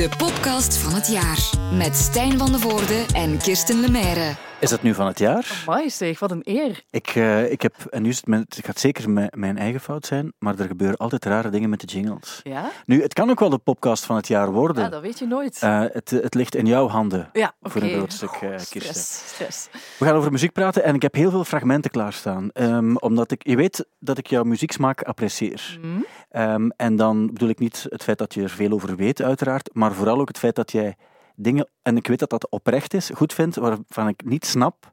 De podcast van het jaar. Met Stijn van de Voorde en Kirsten Lemaire. Is het nu van het jaar? Amai zeg, wat een eer. Ik, eh, ik heb, en nu is het, mijn, het gaat zeker mijn, mijn eigen fout zijn, maar er gebeuren altijd rare dingen met de jingles. Ja? Nu, het kan ook wel de podcast van het jaar worden. Ja, dat weet je nooit. Eh, het, het ligt in jouw handen. ja, oké. voor een groot stuk, eh, Kirsten. stress, stress. We gaan over muziek praten en ik heb heel veel fragmenten klaarstaan. Ehm, omdat ik, je weet dat ik jouw muzieksmaak apprecieer. Ehm, en dan bedoel ik niet het feit dat je er veel over weet, uiteraard, maar vooral ook het feit dat jij dingen, en ik weet dat dat oprecht is, goed vindt, waarvan ik niet snap.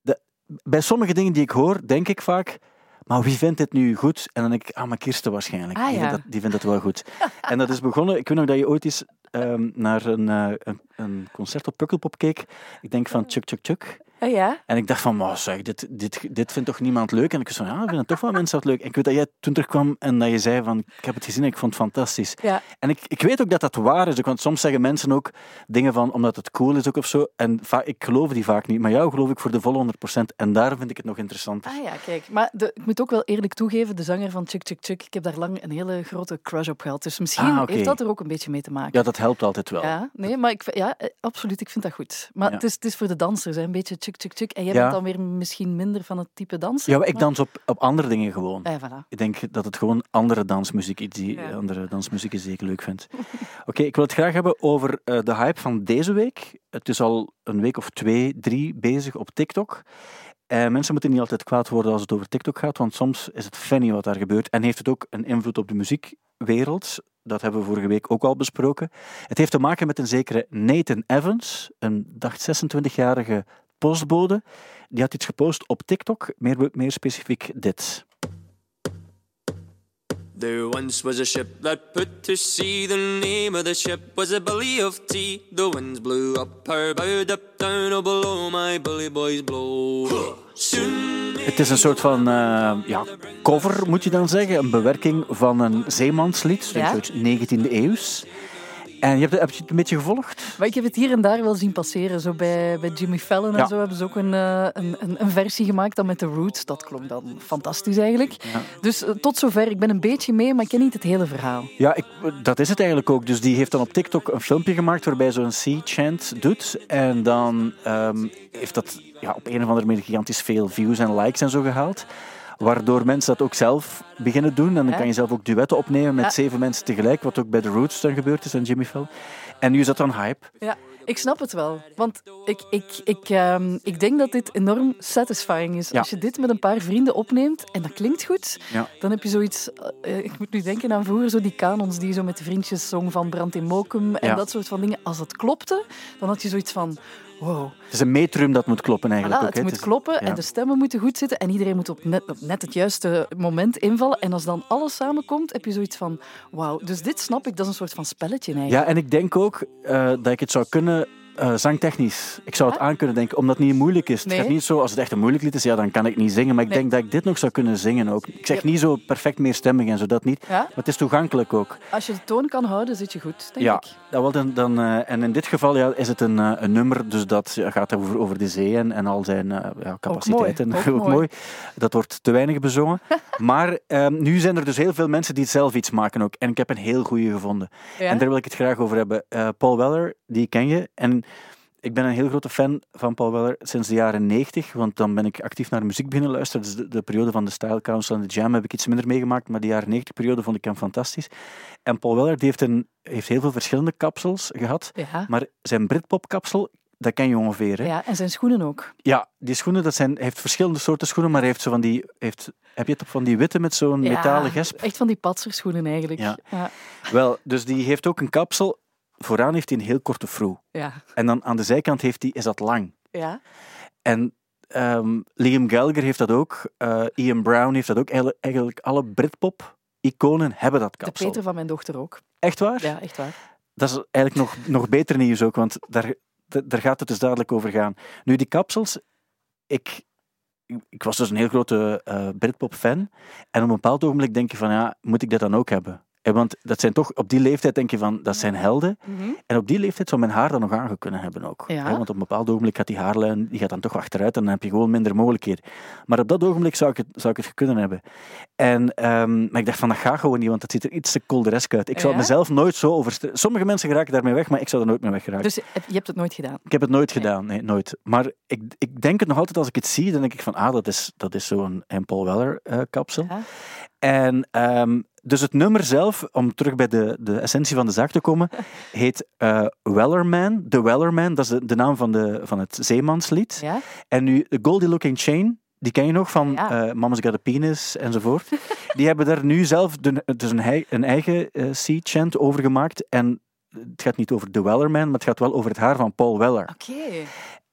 De, bij sommige dingen die ik hoor, denk ik vaak, maar wie vindt dit nu goed? En dan denk ik, ah, maar Kirsten waarschijnlijk. Ah, die, vindt ja. dat, die vindt dat wel goed. en dat is begonnen, ik weet nog dat je ooit eens ehm, naar een, eh, een, een concert op Pukkelpop keek. Ik denk van Chuk Chuk Chuk. Ah, ja? En ik dacht van, maar zeg, dit, dit, dit vindt toch niemand leuk? En ik was van, ja, vinden toch wel mensen dat leuk. En ik weet dat jij toen terugkwam en dat je zei van, ik heb het gezien en ik vond het fantastisch. Ja. En ik, ik weet ook dat dat waar is, ook, want soms zeggen mensen ook dingen van, omdat het cool is ook of zo. En ik geloof die vaak niet, maar jou geloof ik voor de volle 100%. En daar vind ik het nog interessanter. Ah ja, kijk. Maar de, ik moet ook wel eerlijk toegeven, de zanger van Chuk Chuk Chuk, ik heb daar lang een hele grote crush op gehad. Dus misschien Ah, heeft dat er ook een beetje mee te maken. Ja, dat helpt altijd wel. Ja, nee, maar ik, ja, eh, absoluut, ik vind dat goed. Maar Ja. het, is, het is voor de dansers, hè, een beetje Chuk Chuk. En jij Ja. bent dan weer misschien minder van het type dansen. Ja, maar ik dans op, op andere dingen gewoon. Ah, ja, voilà. Ik denk dat het gewoon andere dansmuziek is die, Ja. andere dansmuziek is die ik leuk vind. Oké, ik wil het graag hebben over eh, de hype van deze week. Het is al een week of twee, drie bezig op TikTok. En mensen moeten niet altijd kwaad worden als het over TikTok gaat, want soms is het funny wat daar gebeurt. En heeft het ook een invloed op de muziekwereld. Dat hebben we vorige week ook al besproken. Het heeft te maken met een zekere Nathan Evans, een dacht 26-jarige postbode. Die had iets gepost op TikTok, meer, meer specifiek dit. There once was a ship that put to sea. The name of the ship was a Billy of Tea. The winds blew up her bow, up down, oh below my bully boys blow. Soon Het is een soort van eh, ja, cover, moet je dan zeggen. Een bewerking van een zeemanslied, Ja. zoiets 19e eeuws. En je hebt, heb je het een beetje gevolgd? Maar ik heb het hier en daar wel zien passeren. Zo bij, bij Jimmy Fallon en zo hebben ze ook een, eh, een, een, een versie gemaakt dan met de Roots. Dat klonk dan fantastisch eigenlijk. Ja. Dus eh, tot zover. Ik ben een beetje mee, maar ik ken niet het hele verhaal. Ja, ik, dat is het eigenlijk ook. Dus die heeft dan op TikTok een filmpje gemaakt waarbij zo'n sea chant doet. En dan ehm, heeft dat ja, op een of andere manier gigantisch veel views en likes en zo gehaald. Waardoor mensen dat ook zelf beginnen doen. En dan kan je zelf ook duetten opnemen met Ja. zeven mensen tegelijk. Wat ook bij The Roots dan gebeurd is en Jimmy Fallon. En nu is dat dan hype. Ja, ik snap het wel. Want ik, ik, ik, ehm, ik denk dat dit enorm satisfying is. Ja. Als je dit met een paar vrienden opneemt en dat klinkt goed, Ja. dan heb je zoiets... eh, ik moet nu denken aan vroeger zo die kanons die je zo met de vriendjes zong van Brand in Mokum en Ja. dat soort van dingen. Als het klopte, dan had je zoiets van... Wow, Het is een metrum dat moet kloppen eigenlijk Voilà, ook. het moet kloppen ja. en de stemmen moeten goed zitten en iedereen moet op net, op net het juiste moment invallen. En als dan alles samenkomt, heb je zoiets van, wauw. Dus dit snap ik, dat is een soort van spelletje eigenlijk. Ja, en ik denk ook eh, dat ik het zou kunnen eh, zangtechnisch. Ik zou het Ja? aan kunnen denken, omdat het niet moeilijk is. Het gaat niet zo, als het echt een moeilijk lied is, ja, dan kan ik niet zingen. Maar ik Nee. denk dat ik dit nog zou kunnen zingen ook. Ik zeg Ja. niet zo perfect meerstemmig en zo, dat niet. Ja? Maar het is toegankelijk ook. Als je de toon kan houden, zit je goed, denk ja, ik. wel dan, dan, eh, en in dit geval ja, is het een, eh, een nummer, dus dat ja, gaat over, over de zee en, en al zijn ja, capaciteiten. mooi, ook mooi. Dat wordt te weinig bezongen. maar ehm, nu zijn er dus heel veel mensen die zelf iets maken ook. En ik heb een heel goede gevonden. Ja? En daar wil ik het graag over hebben. Paul Weller, die ken je. En ik ben een heel grote fan van Paul Weller sinds de jaren 90, want dan ben ik actief naar muziek beginnen luisteren. Dus de, de periode van de Style Council en de Jam heb ik iets minder meegemaakt, maar die jaren 90 periode vond ik hem fantastisch. En Paul Weller die heeft, een, heeft heel veel verschillende kapsels gehad, Ja. maar zijn Britpop kapsel, dat ken je ongeveer. Hè? Ja. ja, en zijn schoenen ook. die schoenen, dat zijn, hij heeft verschillende soorten schoenen, maar hij heeft zo van die, heeft, heb je het op van die witte met zo'n metalen Ja, gesp? Echt van die patserschoenen eigenlijk. Ja. Ja. Wel, dus die heeft ook een kapsel. Vooraan heeft hij een heel korte froe. Ja. En dan aan de zijkant heeft hij, is dat lang. ja. En ehm, Liam Gallagher heeft dat ook. eh, Ian Brown heeft dat ook. Eigenlijk- Eigenlijk alle Britpop-iconen hebben dat De kapsel. Peter van mijn dochter ook. Echt waar? Ja, echt waar. Dat is eigenlijk nog, nog beter nieuws ook, want daar, daar gaat het dus duidelijk over gaan. Nu, die kapsels, ik, ik was dus een heel grote eh Britpop-fan. En op een bepaald ogenblik denk je van, ja, moet ik dat dan ook hebben? En want dat zijn toch, op die leeftijd denk je van, dat zijn helden. Mhm. En op die leeftijd zou mijn haar dan nog aange kunnen hebben ook. Ja. Want op een bepaald ogenblik gaat die haarlijn die gaat dan toch achteruit en dan heb je gewoon minder mogelijkheden. Maar op dat ogenblik zou ik het, zou ik het kunnen hebben. En, ehm, maar ik dacht van, dat gaat gewoon niet, want het ziet er iets te kolderesk uit. Ik zou Ja? mezelf nooit zo over... Sommige mensen geraken daarmee weg, maar ik zou er nooit mee weggeraken. Dus je hebt- het nooit gedaan. Ik heb het nooit Nee. gedaan, nee, nooit. Maar ik, ik denk het nog altijd als ik het zie, dan denk ik van, ah, dat is, dat is zo'n. Paul Weller eh, kapsel. Ja. En ehm, dus het nummer zelf, om terug bij de, de essentie van de zaak te komen, heet eh, Wellerman. De Wellerman, dat is de, de naam van, de, van het zeemanslied. Ja? En nu, de Goldie Looking Chain, die ken je nog van Ja. eh, Mama's Got a Penis enzovoort. die hebben daar nu zelf de, dus een, hei- een eigen eh, sea chant over gemaakt. En het gaat niet over de Wellerman, maar het gaat wel over het haar van Paul Weller. Oké.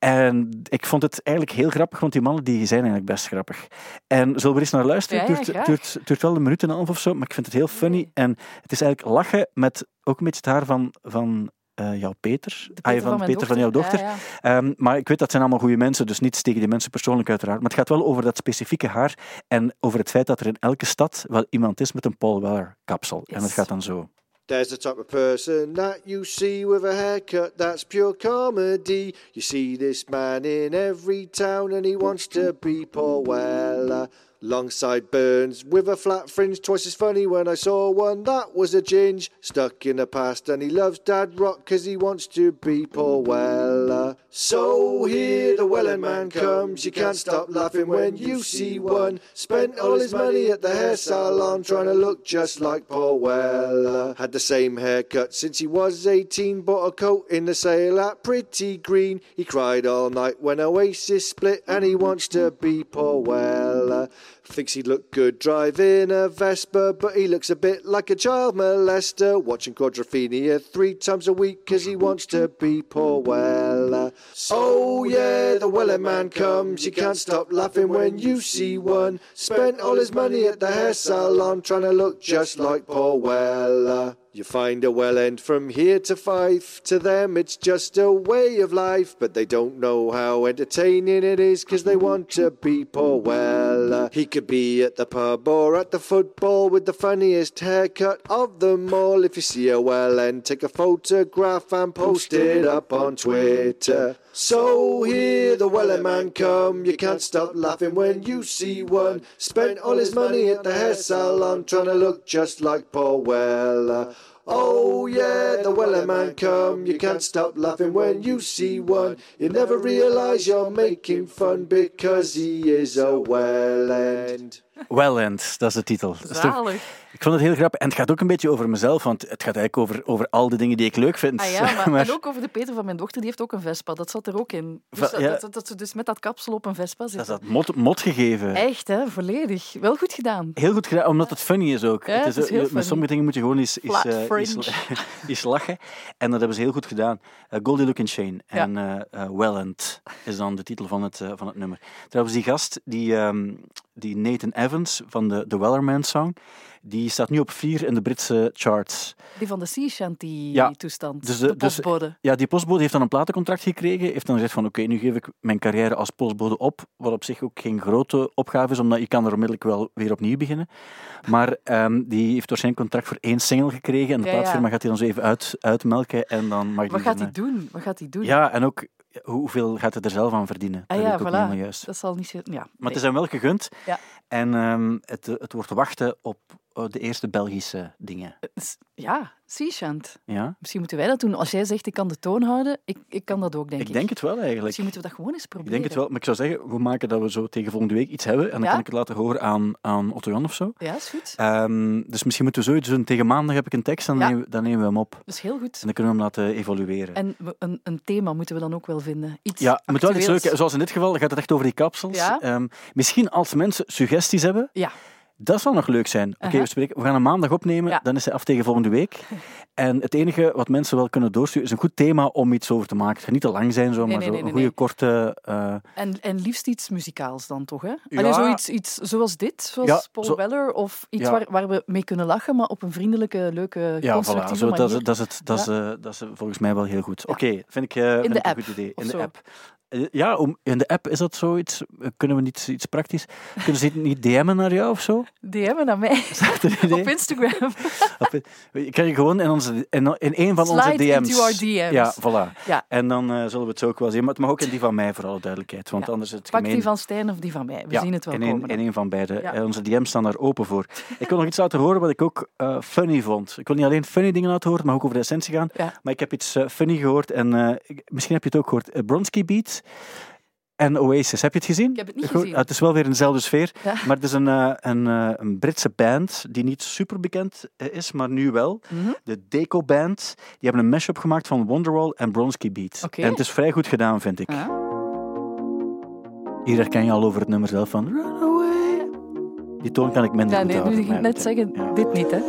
En ik vond het eigenlijk heel grappig, want die mannen die zijn eigenlijk best grappig. En zullen we eens naar luisteren? Ja, het, ja, duurt, duurt, wel een minuut en een half of zo, maar ik vind het heel funny. En het is eigenlijk lachen met ook een beetje het haar van, van eh, jouw Peter. De Ah, Peter van, Peter van jouw dochter. Ja. Ehm, maar ik weet dat zijn allemaal goede mensen, dus niets tegen die mensen persoonlijk uiteraard. Maar het gaat wel over dat specifieke haar en over het feit dat er in elke stad wel iemand is met een Paul Weller kapsel. En het gaat dan zo. There's the type of person that you see with a haircut that's pure comedy. You see this man in every town and he wants to be Paul Weller. Long sideburns with a flat fringe, twice as funny when I saw one that was a ginge. Stuck in the past and he loves dad rock cause he wants to be Paul Weller. So here the Welland man comes, you can't stop laughing when you see one. Spent all his money at the hair salon trying to look just like Paul Weller. Had the same haircut since he was 18, bought a coat in the sale at Pretty Green. He cried all night when Oasis split and he wants to be Paul Weller. Thinks he'd look good driving a Vespa, but he looks a bit like a child molester. Watching Quadrophenia three times a week cause he wants to be Paul Weller. Oh yeah, the Weller man comes. You can't stop laughing when you see one. Spent all his money at the hair salon trying to look just like Paul Weller. You find a well end from here to Fife. To them, it's just a way of life, but they don't know how entertaining it is because they want to be Paul Weller. Uh, he could be at the pub or at the football with the funniest haircut of them all. If you see a well end, take a photograph and post it up on Twitter. So here the Weller man come. You can't stop laughing when you see one. Spent all his money at the hair salon trying to look just like Paul Weller. Oh yeah, the Weller man come. You can't stop laughing when you see one. You never realize you're making fun because he is a Welland. Welland, dat is de titel. Dat Zalig. Ik vond het heel grappig. En het gaat ook een beetje over mezelf, want het gaat eigenlijk over, over al de dingen die ik leuk vind. Ah ja, maar, en ook over de Peter van mijn dochter, die heeft ook een Vespa. Dat zat er ook in. Dus Va- dat, ja. dat, dat, dat ze dus met dat kapsel op een Vespa Dat is dat mot, mot gegeven. Echt, hè? Volledig. Wel goed gedaan. Heel goed gedaan, omdat het funny is ook. Ja, het is met funny. sommige dingen moet je gewoon eens, eens, eens lachen. En dat hebben ze heel goed gedaan. Eh, Goldie Looking Chain Ja. en eh eh, Welland is dan de titel van het, van het nummer. Trouwens, die gast, die, ehm, die Nathan Evans van de, de Wellerman Song, die staat nu op vier in de Britse charts. Die van de sea shanty Ja, toestand. dus de, de- dus- postbode. Ja, die postbode heeft dan een platencontract gekregen. Heeft dan gezegd van oké, nu geef ik mijn carrière als postbode op. Wat op zich ook geen grote opgave is, omdat je kan er onmiddellijk wel weer opnieuw beginnen. Maar ehm, die heeft waarschijnlijk een contract voor één single gekregen. En de Ja, ja. plaatsfirma gaat hij dan zo even uit, uitmelken. En dan mag Wat die gaat hij doen? Wat gaat hij doen? eh, Ja, en ook hoeveel gaat hij er zelf aan verdienen? ah, dat ja, ook voilà. juist. Dat zal niet zo... Ja, Maar nee. het is hem wel gegund. Ja. En ehm, het, het wordt wachten op de eerste Belgische dingen. S- Ja, sea shant. Ja? Misschien moeten wij dat doen. Als jij zegt, ik kan de toon houden, ik, ik kan dat ook, denk ik. Ik denk het wel eigenlijk. Misschien moeten we dat gewoon eens Ik proberen. denk het wel, maar ik zou zeggen, we maken dat we zo tegen volgende week iets hebben en dan Ja? kan ik het laten horen aan, aan Otto Jan of zo. Ja, is goed. Ehm, dus misschien moeten we zoiets doen. Tegen maandag heb ik een tekst en dan, Ja. nemen, we- dan nemen we hem op. Dat is heel goed. En dan kunnen we hem laten evalueren. En we- een, een thema moeten we dan ook wel vinden. Iets ja, moet wel iets. Zoals in dit geval gaat het echt over die kapsels. Ja. Ehm, misschien als mensen suggesties hebben, Ja, dat zou nog leuk zijn. Oké, we, gaan hem maandag opnemen, Ja. dan is hij af tegen volgende week. En het enige wat mensen wel kunnen doorsturen is een goed thema om iets over te maken. Het gaat niet te lang zijn, zo, Nee, maar nee, zo nee, een goede korte... eh, en, en liefst iets muzikaals dan toch, hè? Ja. Allee, zoiets iets zoals dit, zoals Ja, Paul zo- Weller, of iets waar, waar we mee kunnen lachen, maar op een vriendelijke, leuke, Ja, voilà. constructieve Zo, dat, manier. dat, is het, dat, is, eh, dat is volgens mij wel heel goed. Oké, vind ik, eh, vind ik een goed idee. In de app. Eh, Ja, om, in de app is dat zoiets. Eh, Kunnen we niet iets praktisch? Kunnen ze niet DM'en naar jou of zo? DM'en naar mij een op Instagram. Op- Je kan je gewoon in, onze, in, in een van onze DM's. into our DM's. Ja, voilà. Ja. En dan eh, zullen we het zo ook wel zien. Maar het mag ook in die van mij, voor alle duidelijkheid. Want Ja. anders is het Pak gemeen. die van Stijn of die van mij. We ja, zien het wel in één, komen. in van beide. Ja. Onze DM's staan daar open voor. ik wil nog iets laten horen wat ik ook funny vond. Ik wil niet alleen funny dingen laten horen, maar ook over de essentie gaan. Maar ik heb iets funny gehoord. En ik- misschien heb je het ook gehoord. Eh, Bronski En Oasis. Heb je het gezien? Ik heb het niet Goed, gezien. ah, het is wel weer in dezelfde sfeer. Ja. Maar het is een, eh, een, eh, een Britse band die niet super bekend eh, is, maar nu wel. Mhm. De Deco Band. Die hebben een mashup gemaakt van Wonderwall en Bronski Beat. En het is vrij goed gedaan, vind ik. Ja. Hier herken je al over het nummer zelf van Run Away. Die toon kan ik minder Ja, goed nee, nu houden. ging ik maar net zeggen, Ja. dit niet, hè.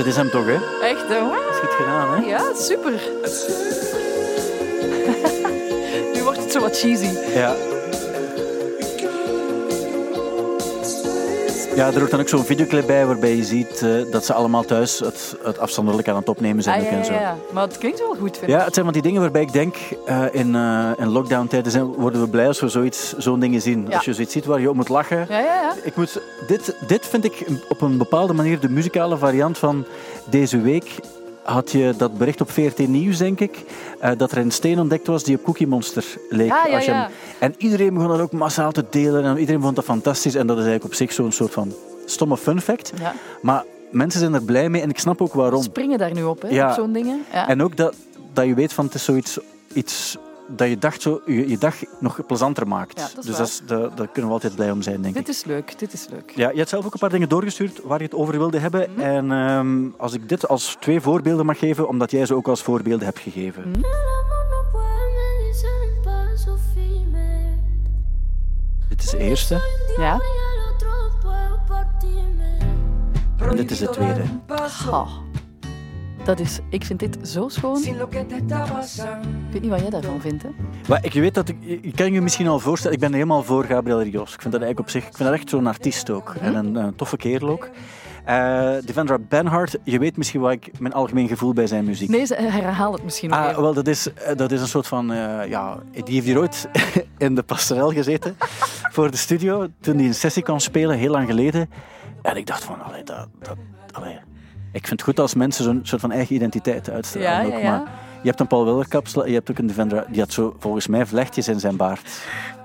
Dat is hem toch, hè? Echt, hè? Dat is goed gedaan, hè? Ja, super. nu wordt het zo wat cheesy. Ja. Ja, er hoort dan ook zo'n videoclip bij waarbij je ziet eh, dat ze allemaal thuis het, het afstandelijk aan het opnemen zijn. Ah, ook ja, en zo. ja. Maar het klinkt wel goed, vind ik. Ja, het zijn van die dingen waarbij ik denk, eh, in, eh in lockdown-tijden zijn- worden we blij als we zoiets, zo'n dingen zien. Ja. Als je zoiets ziet waar je op moet lachen. Ja, ja, ja. Ik moet, dit, dit vind ik op een bepaalde manier de muzikale variant van deze week. Had je dat bericht op VRT Nieuws, denk ik, eh, dat er een steen ontdekt was die op Cookie Monster leek. Ja, Als je hem- ja. En iedereen begon dat ook massaal te delen en iedereen vond dat fantastisch. En dat is eigenlijk op zich zo'n soort van stomme fun fact. ja. Maar mensen zijn er blij mee en ik snap ook waarom. Springen daar nu op, hè, op zo'n dingen. Ja. En ook dat, dat je weet van het is zoiets iets dat je, dacht zo, je, je dag nog plezanter maakt. Ja, dat is dus dat is, daar, daar kunnen we altijd blij om zijn, denk ik. Dit is leuk, dit is leuk. Ja, je hebt zelf ook een paar dingen doorgestuurd waar je het over wilde hebben. Mhm. En ehm, als ik dit als twee voorbeelden mag geven, omdat jij ze ook als voorbeelden hebt gegeven. Mhm. Dit is de eerste. Ja? En dit is de tweede. Ha. Dat is, ik vind dit zo schoon. Ik weet niet wat jij daarvan vindt, hè? Maar ik weet dat ik, ik kan je misschien al voorstellen, ik ben helemaal voor Gabriel Rios. Ik vind dat eigenlijk op zich, ik vind dat echt zo'n artiest ook. En een, een toffe kerel ook. Eh Devendra Benhart, je weet misschien wat ik, mijn algemeen gevoel bij zijn muziek. Nee, ze- herhaal het misschien nog Ah, wel, dat is, eh, dat is een soort van... eh, ja, die heeft hier ooit in de passerel gezeten voor de studio, toen hij een sessie kon spelen, heel lang geleden. En ik dacht van, allee, dat... dat allee. Ik vind het goed als mensen zo'n soort van eigen identiteit uitstralen. Ja, ook, ja, ja. Maar je hebt een Paul Weller kapsel, je hebt ook een Devendra, die had zo volgens mij vlechtjes in zijn baard.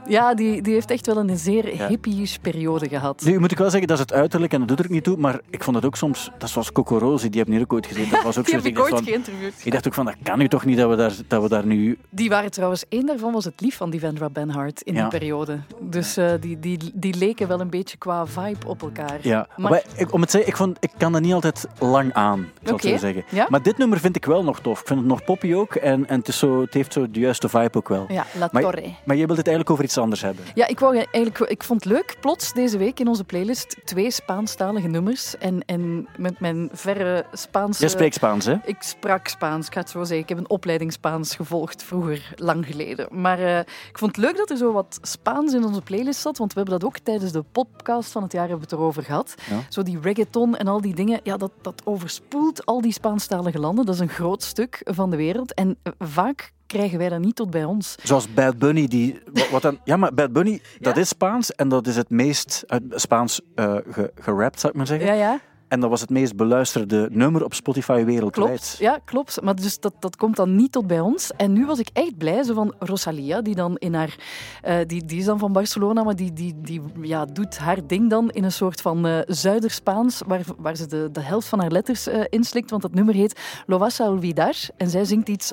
Ja, die, die heeft echt wel een zeer Ja. hippie periode gehad. Nu moet ik wel zeggen, dat is het uiterlijk en dat doet er ook niet toe, maar ik vond het ook soms, dat was Coco Rosie, die hebben hier ook ooit gezeten. Dat was ook Die heb ik ooit van, geïnterviewd. ik dacht ook van, dat kan nu toch niet dat we daar, dat we daar nu Die waren trouwens, één daarvan was het lief van Devendra Benhart in Ja. die periode. Dus eh, die, die, die leken wel een beetje qua vibe op elkaar. Ja, Maar- maar ik, om het te zeggen, ik, vond, ik kan dat niet altijd lang aan, ik zal zo zeggen. ja. Maar dit nummer vind ik wel nog tof. Ik vind het nog poppy ook en, en het, is zo, het heeft zo de juiste vibe ook wel. Ja, La Maar- Torre. Maar je wilt het eigenlijk over iets anders hebben. Ja, ik, wou eigenlijk, ik vond het leuk, plots deze week in onze playlist, twee Spaanstalige nummers. En, en met mijn verre Spaanse... Jij spreekt Spaans, hè? Ik sprak Spaans, ik ga het zo zeggen. Ik heb een opleiding Spaans gevolgd, vroeger, lang geleden. Maar eh, ik vond het leuk dat er zo wat Spaans in onze playlist zat, want we hebben dat ook tijdens de podcast van het jaar hebben we het erover gehad. Ja. Zo die reggaeton en al die dingen, ja, dat, dat overspoelt al die Spaanstalige landen. Dat is een groot stuk van de wereld. En eh, vaak krijgen wij dat niet tot bij ons. Zoals Bad Bunny, die... Wat, dan, ja, maar Bad Bunny, dat is Spaans en dat is het meest Spaans ge, gerapt, zou ik maar zeggen. Ja, ja. En dat was het meest beluisterde nummer op Spotify wereldwijd. Klopt, ja, klopt. Maar dus dat, dat komt dan niet tot bij ons. En nu was ik echt blij, zo van Rosalia, die dan in haar... eh, die, die is dan van Barcelona, maar die, die, die ja, doet haar ding dan in een soort van eh Zuiderspaans, waar, waar ze de, de helft van haar letters eh, inslikt, want dat nummer heet Lo vas a olvidar. En zij zingt iets.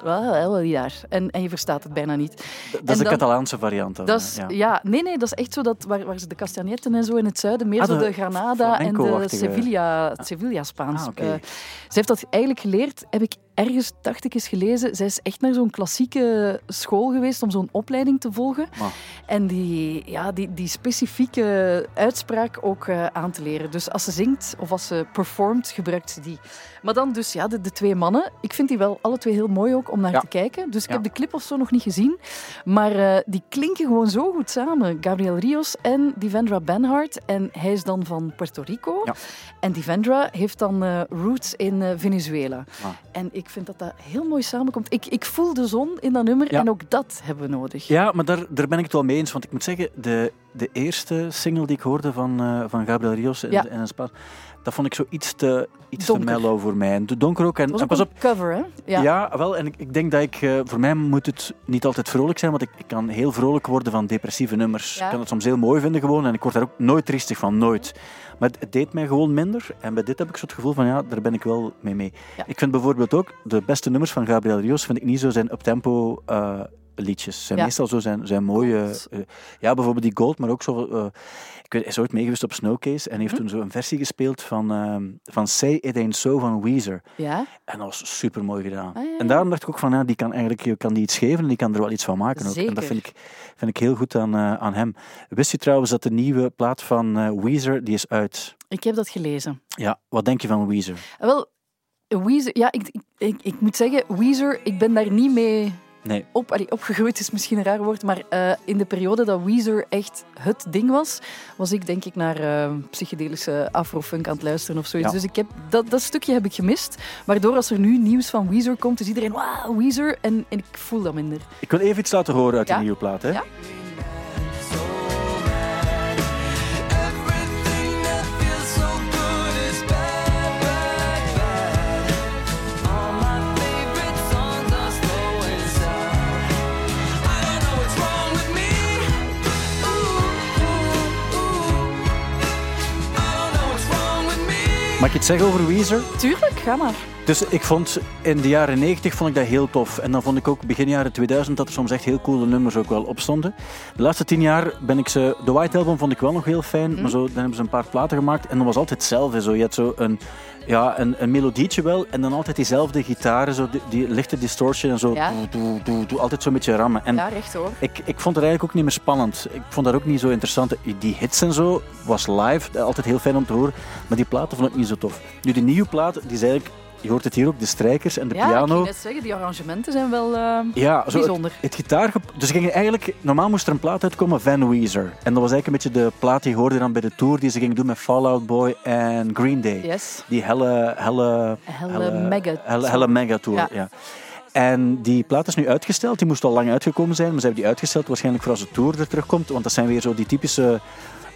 En, en je verstaat het bijna niet. Dat is de dan- Catalaanse variant. Dan, ja. ja. nee, nee, dat is echt zo dat, waar, waar ze de castagnetten en zo in het zuiden, meer Ah, zo de Granada en de flamenco-achtige. Sevilla, het Sevilla-Spaans. Ah, eh, ze heeft dat eigenlijk geleerd, heb ik ergens, dacht ik eens gelezen, zij is echt naar zo'n klassieke school geweest om zo'n opleiding te volgen. Ah. En die, ja, die, die specifieke uitspraak ook eh, aan te leren. Dus als ze zingt of als ze performt, gebruikt ze die. Maar dan dus ja, de, de twee mannen. Ik vind die wel alle twee heel mooi ook om naar Ja. te kijken. Dus ik Ja. heb de clip of zo nog niet gezien. Maar eh, die klinken gewoon zo goed samen. Gabriel Rios en Divendra Benhart. En hij is dan van Puerto Rico. Ja. En Divendra heeft dan eh, roots in Venezuela. Ah. En ik vind dat dat heel mooi samenkomt. Ik, ik voel de zon in dat nummer Ja. en ook dat hebben we nodig. Ja, maar daar, daar ben ik het wel mee eens. Want ik moet zeggen, de, de eerste single die ik hoorde van, eh, van Gabriel Rios en, Ja. en een Spaans, dat vond ik zo iets te, iets te mellow voor mij. En te donker ook. En, Dat was en ook pas op, een cover, hè? Ja, wel. En ik, ik denk dat ik... eh, voor mij moet het niet altijd vrolijk zijn, want ik, ik kan heel vrolijk worden van depressieve nummers. Ja. Ik kan het soms heel mooi vinden gewoon en ik word daar ook nooit triestig van, nooit. Maar het, het deed mij gewoon minder. En bij dit heb ik zo het gevoel van, ja, daar ben ik wel mee mee. Ja. Ik vind bijvoorbeeld ook, de beste nummers van Gabriel Rios vind ik niet zo zijn uptempo eh liedjes. Zijn Ja. meestal zo zijn, zijn mooie... Eh, ja, bijvoorbeeld die Gold, maar ook zo... eh, ik weet, hij is ooit meegeweest op Snowcase en Mhm. heeft toen zo een versie gespeeld van, ehm, van Say It Ain't So van Weezer. Ja? En dat was super mooi gedaan. Ah, ja. En daarom dacht ik ook van, ja, die kan eigenlijk je kan die iets geven en die kan er wel iets van maken. Ook. En dat vind ik, vind ik heel goed aan, eh, aan hem. Wist je trouwens dat de nieuwe plaat van Weezer, die is uit? Ik heb dat gelezen. Ja, wat denk je van Weezer? Ah, Wel, Weezer, ja, ik, ik, ik, ik moet zeggen, Weezer, ik ben daar niet mee Nee, op, allee, opgegroeid, is misschien een raar woord, maar eh, in de periode dat Weezer echt het ding was, was ik denk ik naar eh, psychedelische afrofunk aan het luisteren of zoiets. Ja. Dus ik heb, dat, dat stukje heb ik gemist, waardoor als er nu nieuws van Weezer komt, is iedereen, wauw, Weezer, en, en ik voel dat minder. ik wil even iets laten horen uit Ja? die nieuwe plaat. Hè? Ja. Mag ik iets zeggen over Weezer? Tuurlijk, ga maar. Dus ik vond in de jaren 90 vond ik dat heel tof. En dan vond ik ook begin jaren 2000 dat er soms echt heel coole nummers ook wel op stonden. De laatste tien jaar ben ik ze... De White Album vond ik wel nog heel fijn, maar zo, dan hebben ze een paar platen gemaakt. En dat was altijd hetzelfde. Zo. Je had zo een, ja, een, een melodietje wel en dan altijd diezelfde gitaren, zo die, die lichte distortion en zo. Ja. Doe, doe, altijd zo'n beetje rammen. En Ja, recht hoor. ik, ik vond het eigenlijk ook niet meer spannend. Ik vond dat ook niet zo interessant. Die hits en zo was live, altijd heel fijn om te horen. Maar die platen vond ik niet zo tof. Nu, die nieuwe plaat, die is eigenlijk... Je hoort het hier ook, de strijkers en de Ja, ik piano. net zeggen, die arrangementen zijn wel eh, Ja, zo bijzonder. Het, het gitaar. Dus gingen eigenlijk, normaal moest er een plaat uitkomen, Van Weezer. En dat was eigenlijk een beetje de plaat die je hoorde dan bij de tour die ze gingen doen met Fall Out Boy en Green Day. Yes. Die helle, helle, Helle mega helle, helle mega tour. Ja. Ja. En die plaat is nu uitgesteld. Die moest al lang uitgekomen zijn, maar ze hebben die uitgesteld waarschijnlijk voor als de tour er terugkomt. Want dat zijn weer zo die typische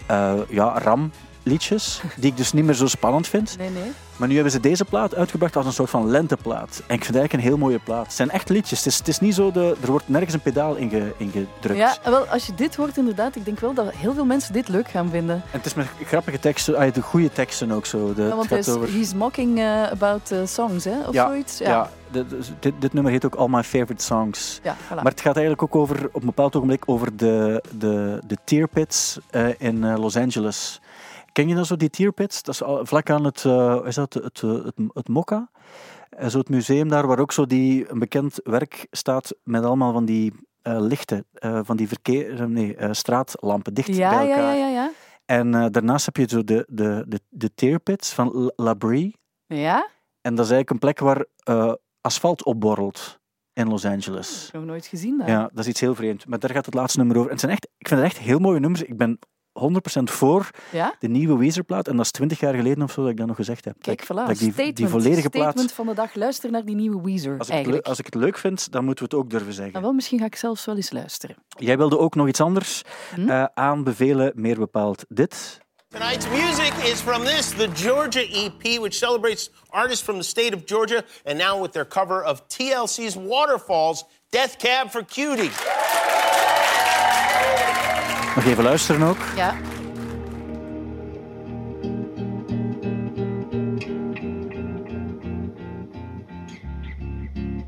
eh, ja, ram-liedjes, die ik dus niet meer zo spannend vind. Nee, nee. Maar nu hebben ze deze plaat uitgebracht als een soort van lenteplaat. En ik vind het eigenlijk een heel mooie plaat. Het zijn echt liedjes. Het is, het is niet zo de, er wordt nergens een pedaal inge, ingedrukt. Ja, wel, als je dit hoort inderdaad, ik denk wel dat heel veel mensen dit leuk gaan vinden. En het is met grappige teksten, ah, de goede teksten ook zo. De, Ja, het want hij gaat over... he's mocking eh, about eh, songs, hè? Of Ja, zoiets. Ja, de- de- dit, dit nummer heet ook All My Favorite Songs. Ja, voilà. Maar het gaat eigenlijk ook over, op een bepaald ogenblik over de, de, de tear pits eh, in Los Angeles. Ken je dan zo die tear pits? Dat is vlak aan het, eh, is dat het, het, het, het Mokka? Eh, zo het museum daar, waar ook zo die, een bekend werk staat met allemaal van die eh, lichten, eh, van die verkeer, eh, nee, eh, straatlampen dicht ja, bij ja, elkaar. ja, ja, ja. En eh, daarnaast heb je zo de, de, de, de tear pits van La- La Brie. Ja? En dat is eigenlijk een plek waar eh, asfalt opborrelt in Los Angeles. Nog nooit gezien daar. Ja, dat is iets heel vreemd. Maar daar gaat het laatste nummer over. En het zijn echt, ik vind het echt heel mooie nummers. Ik ben 100% voor Ja? de nieuwe Weezerplaat. En dat is 20 jaar geleden of zo dat ik dat nog gezegd heb. Kijk, voilà. ik- dat ik die, statement. die volledige plaat... statement van de dag. Luister naar die nieuwe Weezer, Als ik, het, eigenlijk. le- als ik het leuk vind, dan moeten we het ook durven zeggen. Nou, wel, misschien ga ik zelfs wel eens luisteren. Jij wilde ook nog iets anders Hm? eh, aanbevelen, meer bepaald dit. Tonight's music is from this, the Georgia EP, which celebrates artists from the state of Georgia, and now with their cover of TLC's Waterfalls, Death Cab for Cutie. Nog even luisteren ook. Ja.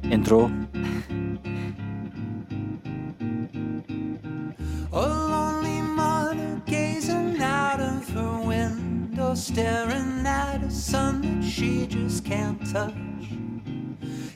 Intro. A lonely mother gazing out of her window, staring at a sun that she just can't touch.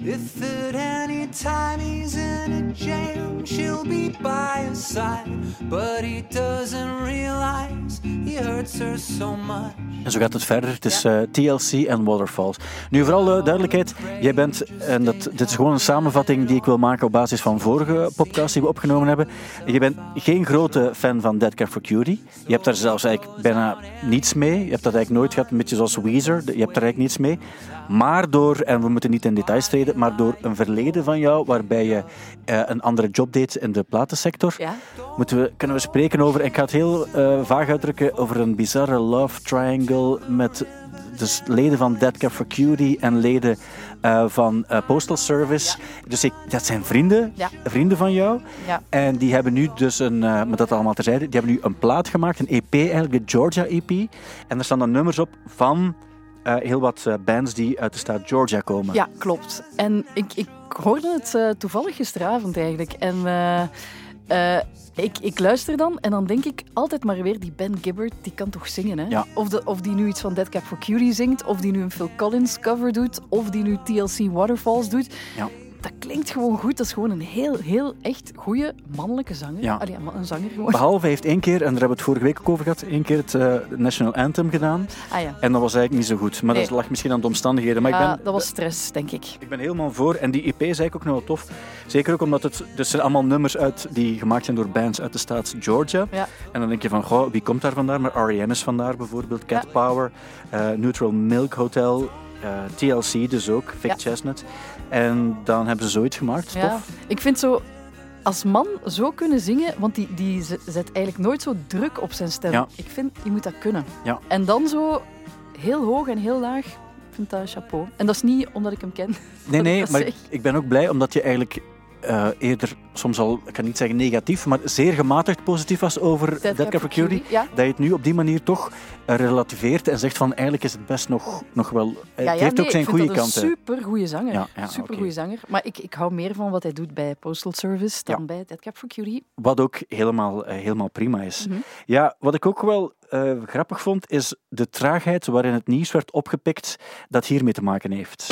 If at any time he's in a jam, she'll be by his side. But he doesn't realize he hurts her so much. En zo gaat het verder. Het is eh, TLC en Waterfalls. Nu, vooral eh, duidelijkheid. Jij bent, en dat, dit is gewoon een samenvatting die ik wil maken op basis van vorige podcasts die we opgenomen hebben. Je bent geen grote fan van Dead Cat for Cutie. Je hebt daar zelfs eigenlijk bijna niets mee. Je hebt dat eigenlijk nooit gehad, een beetje zoals Weezer. Je hebt daar eigenlijk niets mee. Maar door, en we moeten niet in details treden, maar door een verleden van jou waarbij je eh, een andere job deed in de platensector, Ja. Moeten we, kunnen we spreken over, ik ga het heel eh, vaag uitdrukken, over een bizarre love triangle met dus leden van Dead Cat for Cutie en leden eh, van eh, Postal Service. Dus ik, dat zijn vrienden, Ja. vrienden van jou. Ja. En die hebben nu dus een, met dat allemaal terzijde, die hebben nu een plaat gemaakt, een EP eigenlijk, de Georgia EP. En daar staan dan nummers op van heel wat bands die uit de staat Georgia komen. Ja, klopt. En ik, ik hoorde het toevallig gisteravond eigenlijk. En eh, ik, ik luister dan en dan denk ik altijd maar weer, die Ben Gibbard, die kan toch zingen, hè? Ja. Of, de, of die nu iets van Dead Cap for Cutie zingt, of die nu een Phil Collins cover doet, of die nu TLC Waterfalls doet. Ja. Dat klinkt gewoon goed. Dat is gewoon een heel, heel echt goede mannelijke zanger. Ja. Allee, een zanger gewoon. Behalve hij heeft één keer, en daar hebben we het vorige week ook over gehad, één keer het eh, National Anthem gedaan. Ah ja. En dat was eigenlijk niet zo goed. Maar dat lag misschien aan de omstandigheden. Maar ik Ah, ben, dat was stress, denk ik. Ik ben helemaal voor. En die EP is eigenlijk ook nog wel tof. Zeker ook omdat het... Dus zijn allemaal nummers uit die gemaakt zijn door bands uit de staat Georgia. Ja. En dan denk je van, goh, wie komt daar vandaan? Maar R.E.M. is vandaar bijvoorbeeld. Cat Ja. Power, eh, Neutral Milk Hotel, eh, TLC dus ook, Vic Ja. Chestnut. En dan hebben ze zoiets gemaakt. Ja, Tof. ik vind zo als man zo kunnen zingen, want die, die zet eigenlijk nooit zo druk op zijn stem. Ja. Ik vind, je moet dat kunnen. Ja. En dan zo heel hoog en heel laag, ik vind dat chapeau. En dat is niet omdat ik hem ken. Nee, nee, maar ik ben ook blij omdat je eigenlijk eh, eerder soms al, ik kan niet zeggen negatief, maar zeer gematigd positief was over Dead, Cat for. Ja. Dat je het nu op die manier toch eh, relativeert en zegt van eigenlijk is het best nog, nog wel... eh, Ja, het ja, heeft nee, ook zijn goede kanten. super goede zanger. Ja, super goede zanger. Maar ik, ik hou meer van wat hij doet bij Postal Service dan bij Dead Cap for Cutie. Wat ook helemaal, eh, helemaal prima is. Mhm. Ja, wat ik ook wel eh, grappig vond, is de traagheid waarin het nieuws werd opgepikt dat hiermee te maken heeft.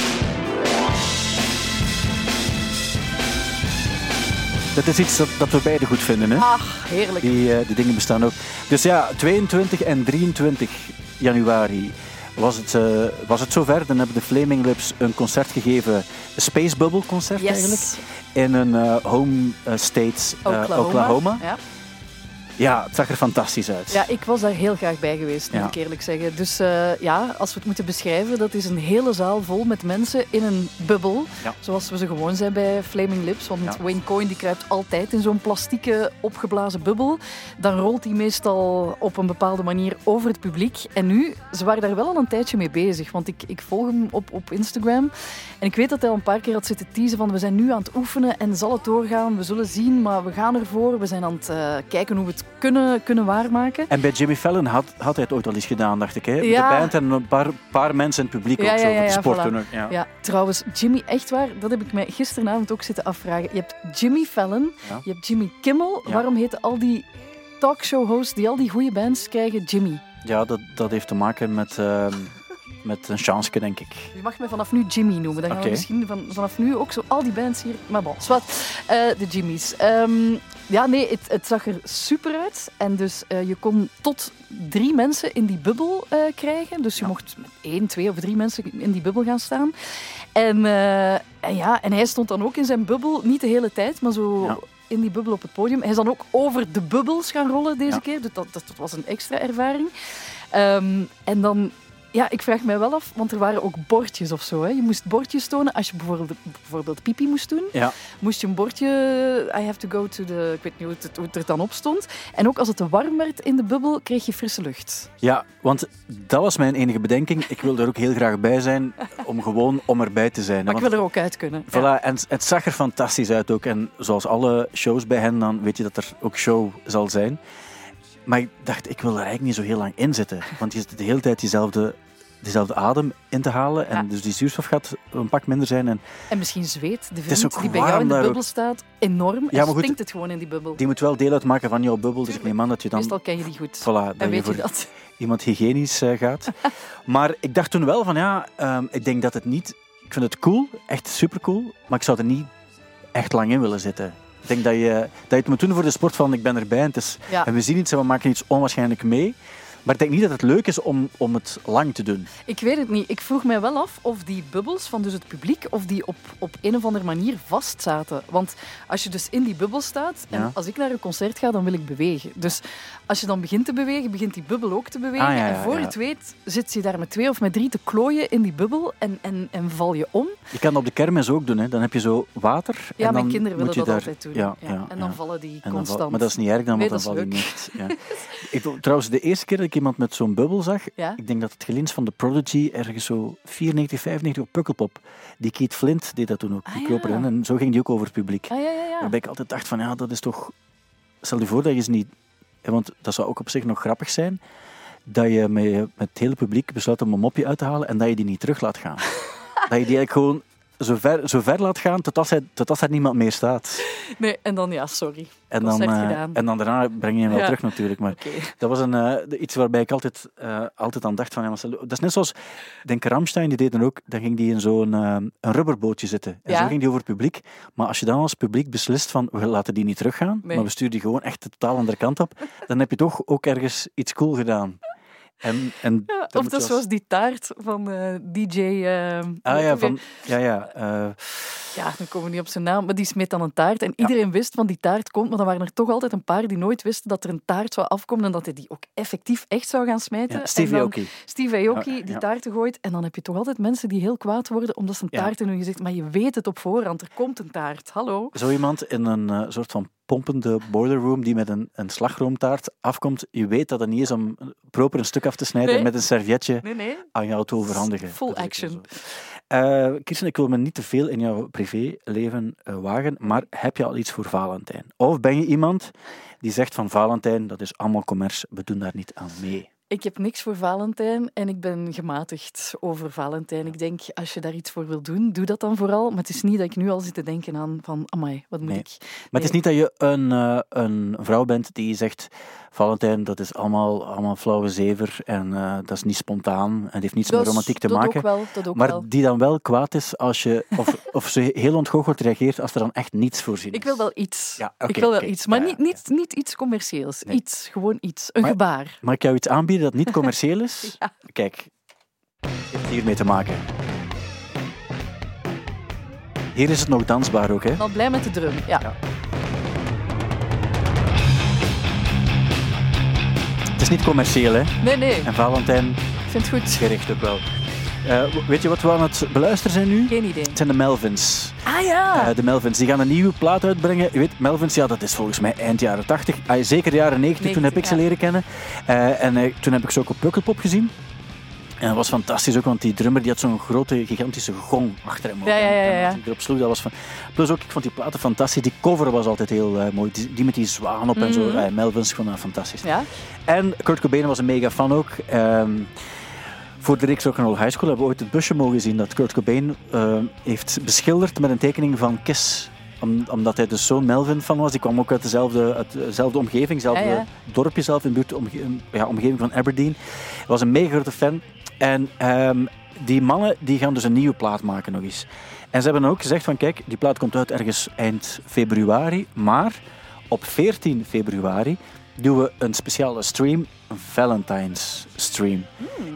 Dat is iets dat, dat we beiden goed vinden, hè? Ach, heerlijk. Die, eh, die dingen bestaan ook. Dus ja, 22 en 23 januari was het, eh, was het zover. Dan hebben de Flaming Lips een concert gegeven, een Space Bubble concert eigenlijk, in een eh, home state Oklahoma. Oklahoma. Ja. Ja, het zag er fantastisch uit. Ja, ik was daar heel graag bij geweest, moet Ja. ik eerlijk zeggen. Dus eh, ja, als we het moeten beschrijven, dat is een hele zaal vol met mensen in een bubbel. Ja. Zoals we ze gewoon zijn bij Flaming Lips. Want Ja. Wayne Coyne die kruipt altijd in zo'n plastieke opgeblazen bubbel. Dan rolt hij meestal op een bepaalde manier over het publiek. En nu, ze waren daar wel al een tijdje mee bezig. Want ik, ik volg hem op, op Instagram. En ik weet dat hij al een paar keer had zitten teasen van we zijn nu aan het oefenen en zal het doorgaan. We zullen zien, maar we gaan ervoor. We zijn aan het eh, kijken hoe we het kunnen, kunnen waarmaken. En bij Jimmy Fallon had, had hij het ooit al eens gedaan, dacht ik. Hè? Ja. De band en een paar, paar mensen in het publiek Ja, ook zo, ja, van de ja, sportdoener. Ja. Trouwens, Jimmy, echt waar, dat heb ik mij gisteravond ook zitten afvragen. Je hebt Jimmy Fallon, je hebt Jimmy Kimmel. Waarom heten al die talkshow-hosts die al die goede bands krijgen Jimmy? Ja, dat, dat heeft te maken met, ehm, met een chance, denk ik. Je mag me vanaf nu Jimmy noemen. Dan gaan Oké. we misschien van, vanaf nu ook zo al die bands hier... Maar bon, zwart. Eh, de Jimmys. Ehm, ja, nee, het, het zag er super uit. En dus eh, je kon tot drie mensen in die bubbel eh, krijgen. Dus je mocht met één, twee of drie mensen in die bubbel gaan staan. En, en ja, en hij stond dan ook in zijn bubbel, niet de hele tijd, maar zo... Ja. In die bubbel op het podium. Hij is dan ook over de bubbels gaan rollen deze Ja. keer. Dus dat, dat, dat was een extra ervaring. Ehm, en dan ja, ik vraag mij wel af, want er waren ook bordjes of zo. Hè. Je moest bordjes tonen als je bijvoorbeeld, bijvoorbeeld pipi moest doen. Ja. Moest je een bordje, I have to go to the... Ik weet niet hoe het, hoe het er dan op stond. En ook als het te warm werd in de bubbel, kreeg je frisse lucht. Ja, want dat was mijn enige bedenking. Ik wil er ook heel graag bij zijn, om gewoon om erbij te zijn. Maar ik wil er ook uit kunnen. Voilà, Ja. en het zag er fantastisch uit ook. En zoals alle shows bij hen, dan weet je dat er ook show zal zijn. Maar ik dacht, ik wil er eigenlijk niet zo heel lang in zitten. Want je zit de hele tijd diezelfde, diezelfde adem in te halen. En Ja. dus die zuurstof gaat een pak minder zijn. En En misschien zweet de die bij jou in de bubbel staat enorm. Ja, maar goed, stinkt het gewoon in die bubbel. die moet wel deel uitmaken van jouw bubbel. Dus ik neem aan dat je dan Meestal ken je die goed. voilà, en weet je dat. iemand hygiënisch eh, gaat. maar ik dacht toen wel van ja, ehm, ik denk dat het niet ik vind het cool, echt super cool, maar ik zou er niet echt lang in willen zitten. Ik denk dat je, dat je het moet doen voor de sport van ik ben erbij en, het is, Ja. en we zien iets en we maken iets onwaarschijnlijk mee. Maar ik denk niet dat het leuk is om, om het lang te doen. Ik weet het niet. Ik vroeg mij wel af of die bubbels van dus het publiek, of die op, op een of andere manier vast zaten. Want als je dus in die bubbel staat, en Ja. als ik naar een concert ga, dan wil ik bewegen. Dus als je dan begint te bewegen, begint die bubbel ook te bewegen. Ah, ja, ja, en voor ja. je het weet, zit je daar met twee of met drie te klooien in die bubbel en, en, en val je om. Je kan dat op de kermis ook doen. Hè. Dan heb je zo water. Ja, en mijn dan kinderen willen dat daar, altijd doen. Ja, Ja, ja, en dan ja. vallen die dan val- constant. maar dat is niet erg dan, Nee, want dan val je niet. Ja. ik, trouwens, de eerste keer dat ik iemand met zo'n bubbel zag, Ja? ik denk dat het geleend is van de Prodigy, ergens zo 94, 95 op Pukkelpop. Die Kate Flint deed dat toen ook, die Ah, ja. En zo ging die ook over het publiek. Ah, ja, ja, ja. Waarbij ik altijd dacht van, ja, dat is toch... Stel je voor dat je ze niet... Want dat zou ook op zich nog grappig zijn, dat je met, met het hele publiek besluit om een mopje uit te halen en dat je die niet terug laat gaan. dat je die eigenlijk gewoon zo ver, zo ver laat gaan tot als, hij, tot als er niemand meer staat. Nee, en dan ja, sorry. En dan, eh, en dan daarna breng je hem wel Ja. terug natuurlijk. Maar dat was een, eh, iets waarbij ik altijd, eh, altijd aan dacht van... Ja, dat is net zoals, ik denk Ramstein, die deden ook, dan ging die in zo'n een rubberbootje zitten. En Ja. zo ging die over het publiek. Maar als je dan als publiek beslist van, we laten die niet teruggaan, Nee. maar we sturen die gewoon echt de totaal andere kant op, dan heb je toch ook ergens iets cool gedaan. En, en Ja, of dat je zoals als- die taart van eh, DJ... eh, Ah ja, van... Ja, ja. eh, Ja, dan komen we niet op zijn naam, maar die smeet dan een taart. En iedereen wist van die taart komt, maar dan waren er toch altijd een paar die nooit wisten dat er een taart zou afkomen en dat hij die ook effectief echt zou gaan smijten. ja, dan Aoki. Steve Aoki Ja, die ja. taarten gooit. En dan heb je toch altijd mensen die heel kwaad worden omdat ze een taart in hun gezicht... Maar je weet het op voorhand, er komt een taart. Hallo? Zo iemand in een eh, soort van pompende boiler room die met een, een slagroomtaart afkomt, je weet dat het niet is om proper een stuk af te snijden Nee. met een servietje Nee, nee. aan jou te overhandigen. Full action. Eh, Kirsten, ik wil me niet te veel in jouw privéleven eh, wagen, maar heb je al iets voor Valentijn? Of ben je iemand die zegt van Valentijn, dat is allemaal commerce, we doen daar niet aan mee? Ik heb niks voor Valentijn en ik ben gematigd over Valentijn. Ik denk, als je daar iets voor wil doen, doe dat dan vooral. Maar het is niet dat ik nu al zit te denken aan van, amai, wat moet Nee. ik... Maar het is niet dat je een, eh, een vrouw bent die zegt, Valentijn, dat is allemaal, allemaal flauwe zever en eh, dat is niet spontaan en het heeft niets met romantiek te dat maken. Ook wel, dat ook maar wel. die dan wel kwaad is als je, of, of ze heel ontgoocheld reageert als er dan echt niets voorzien is. Ik wil wel iets. Ja, ik wil wel iets, maar Ja, niet, niet, niet iets commercieels. Nee. Iets, gewoon iets. Een Maar- gebaar. Mag ik jou iets aanbieden dat niet commercieel is? Ja. Kijk, heeft hiermee te maken. Hier is het nog dansbaar ook, hè? Wel blij met de drum, ja. Ja. Het is niet commercieel, hè? Nee, nee, En Valentijn ik vind het goed. gericht ook wel. Eh, weet je wat we aan het beluisteren zijn nu? Geen idee. Het zijn de Melvins. Ah ja! Eh, de Melvins die gaan een nieuwe plaat uitbrengen. Je weet, Melvins, ja, dat is volgens mij eind jaren 80. Ah, zeker jaren 90, toen heb ik ze 90, ja. leren kennen. Eh, en toen heb ik ze ook op Pukkelpop gezien. En dat was fantastisch ook, want die drummer die had zo'n grote, gigantische gong achter hem. ook. Ja, ja, ja, hij erop sloeg, dat was van... Plus ook, ik vond die platen fantastisch. Die cover was altijd heel mooi. Die, die met die zwaan op en zo. Mhm. Eh, Melvins, ik vond dat fantastisch. Ja? En Kurt Cobain was een mega fan ook. Ehm, voor de Rick Rock'n'Roll High School hebben we ooit het busje mogen zien dat Kurt Cobain eh, heeft beschilderd met een tekening van Kiss. Om- omdat hij dus zo'n Melvin fan was. Die kwam ook uit dezelfde, uit dezelfde omgeving, Ja, ja. dorpje zelf, in de buurt, omge- ja, omgeving van Aberdeen. Hij was een mega grote fan. En ehm, die mannen die gaan dus een nieuwe plaat maken nog eens. En ze hebben ook gezegd van kijk, die plaat komt uit ergens eind februari. Maar op 14 februari doen we een speciale stream, een Valentine's stream.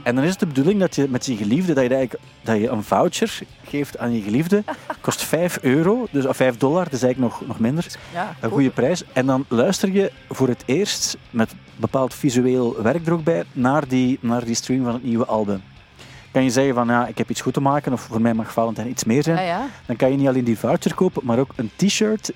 En dan is het de bedoeling dat je met je geliefde, dat je, eigenlijk, dat je een voucher geeft aan je geliefde. Kost 5 euro, dus, of 5 dollar, dat is eigenlijk nog, nog minder. Ja, Een goede prijs. En dan luister je voor het eerst met bepaald visueel werk er ook bij naar die, naar die stream van het nieuwe album. Kan je zeggen van ja, ik heb iets goed te maken of voor mij mag Valentijn iets meer zijn. Ja, ja. Dan kan je niet alleen die voucher kopen, maar ook een t-shirt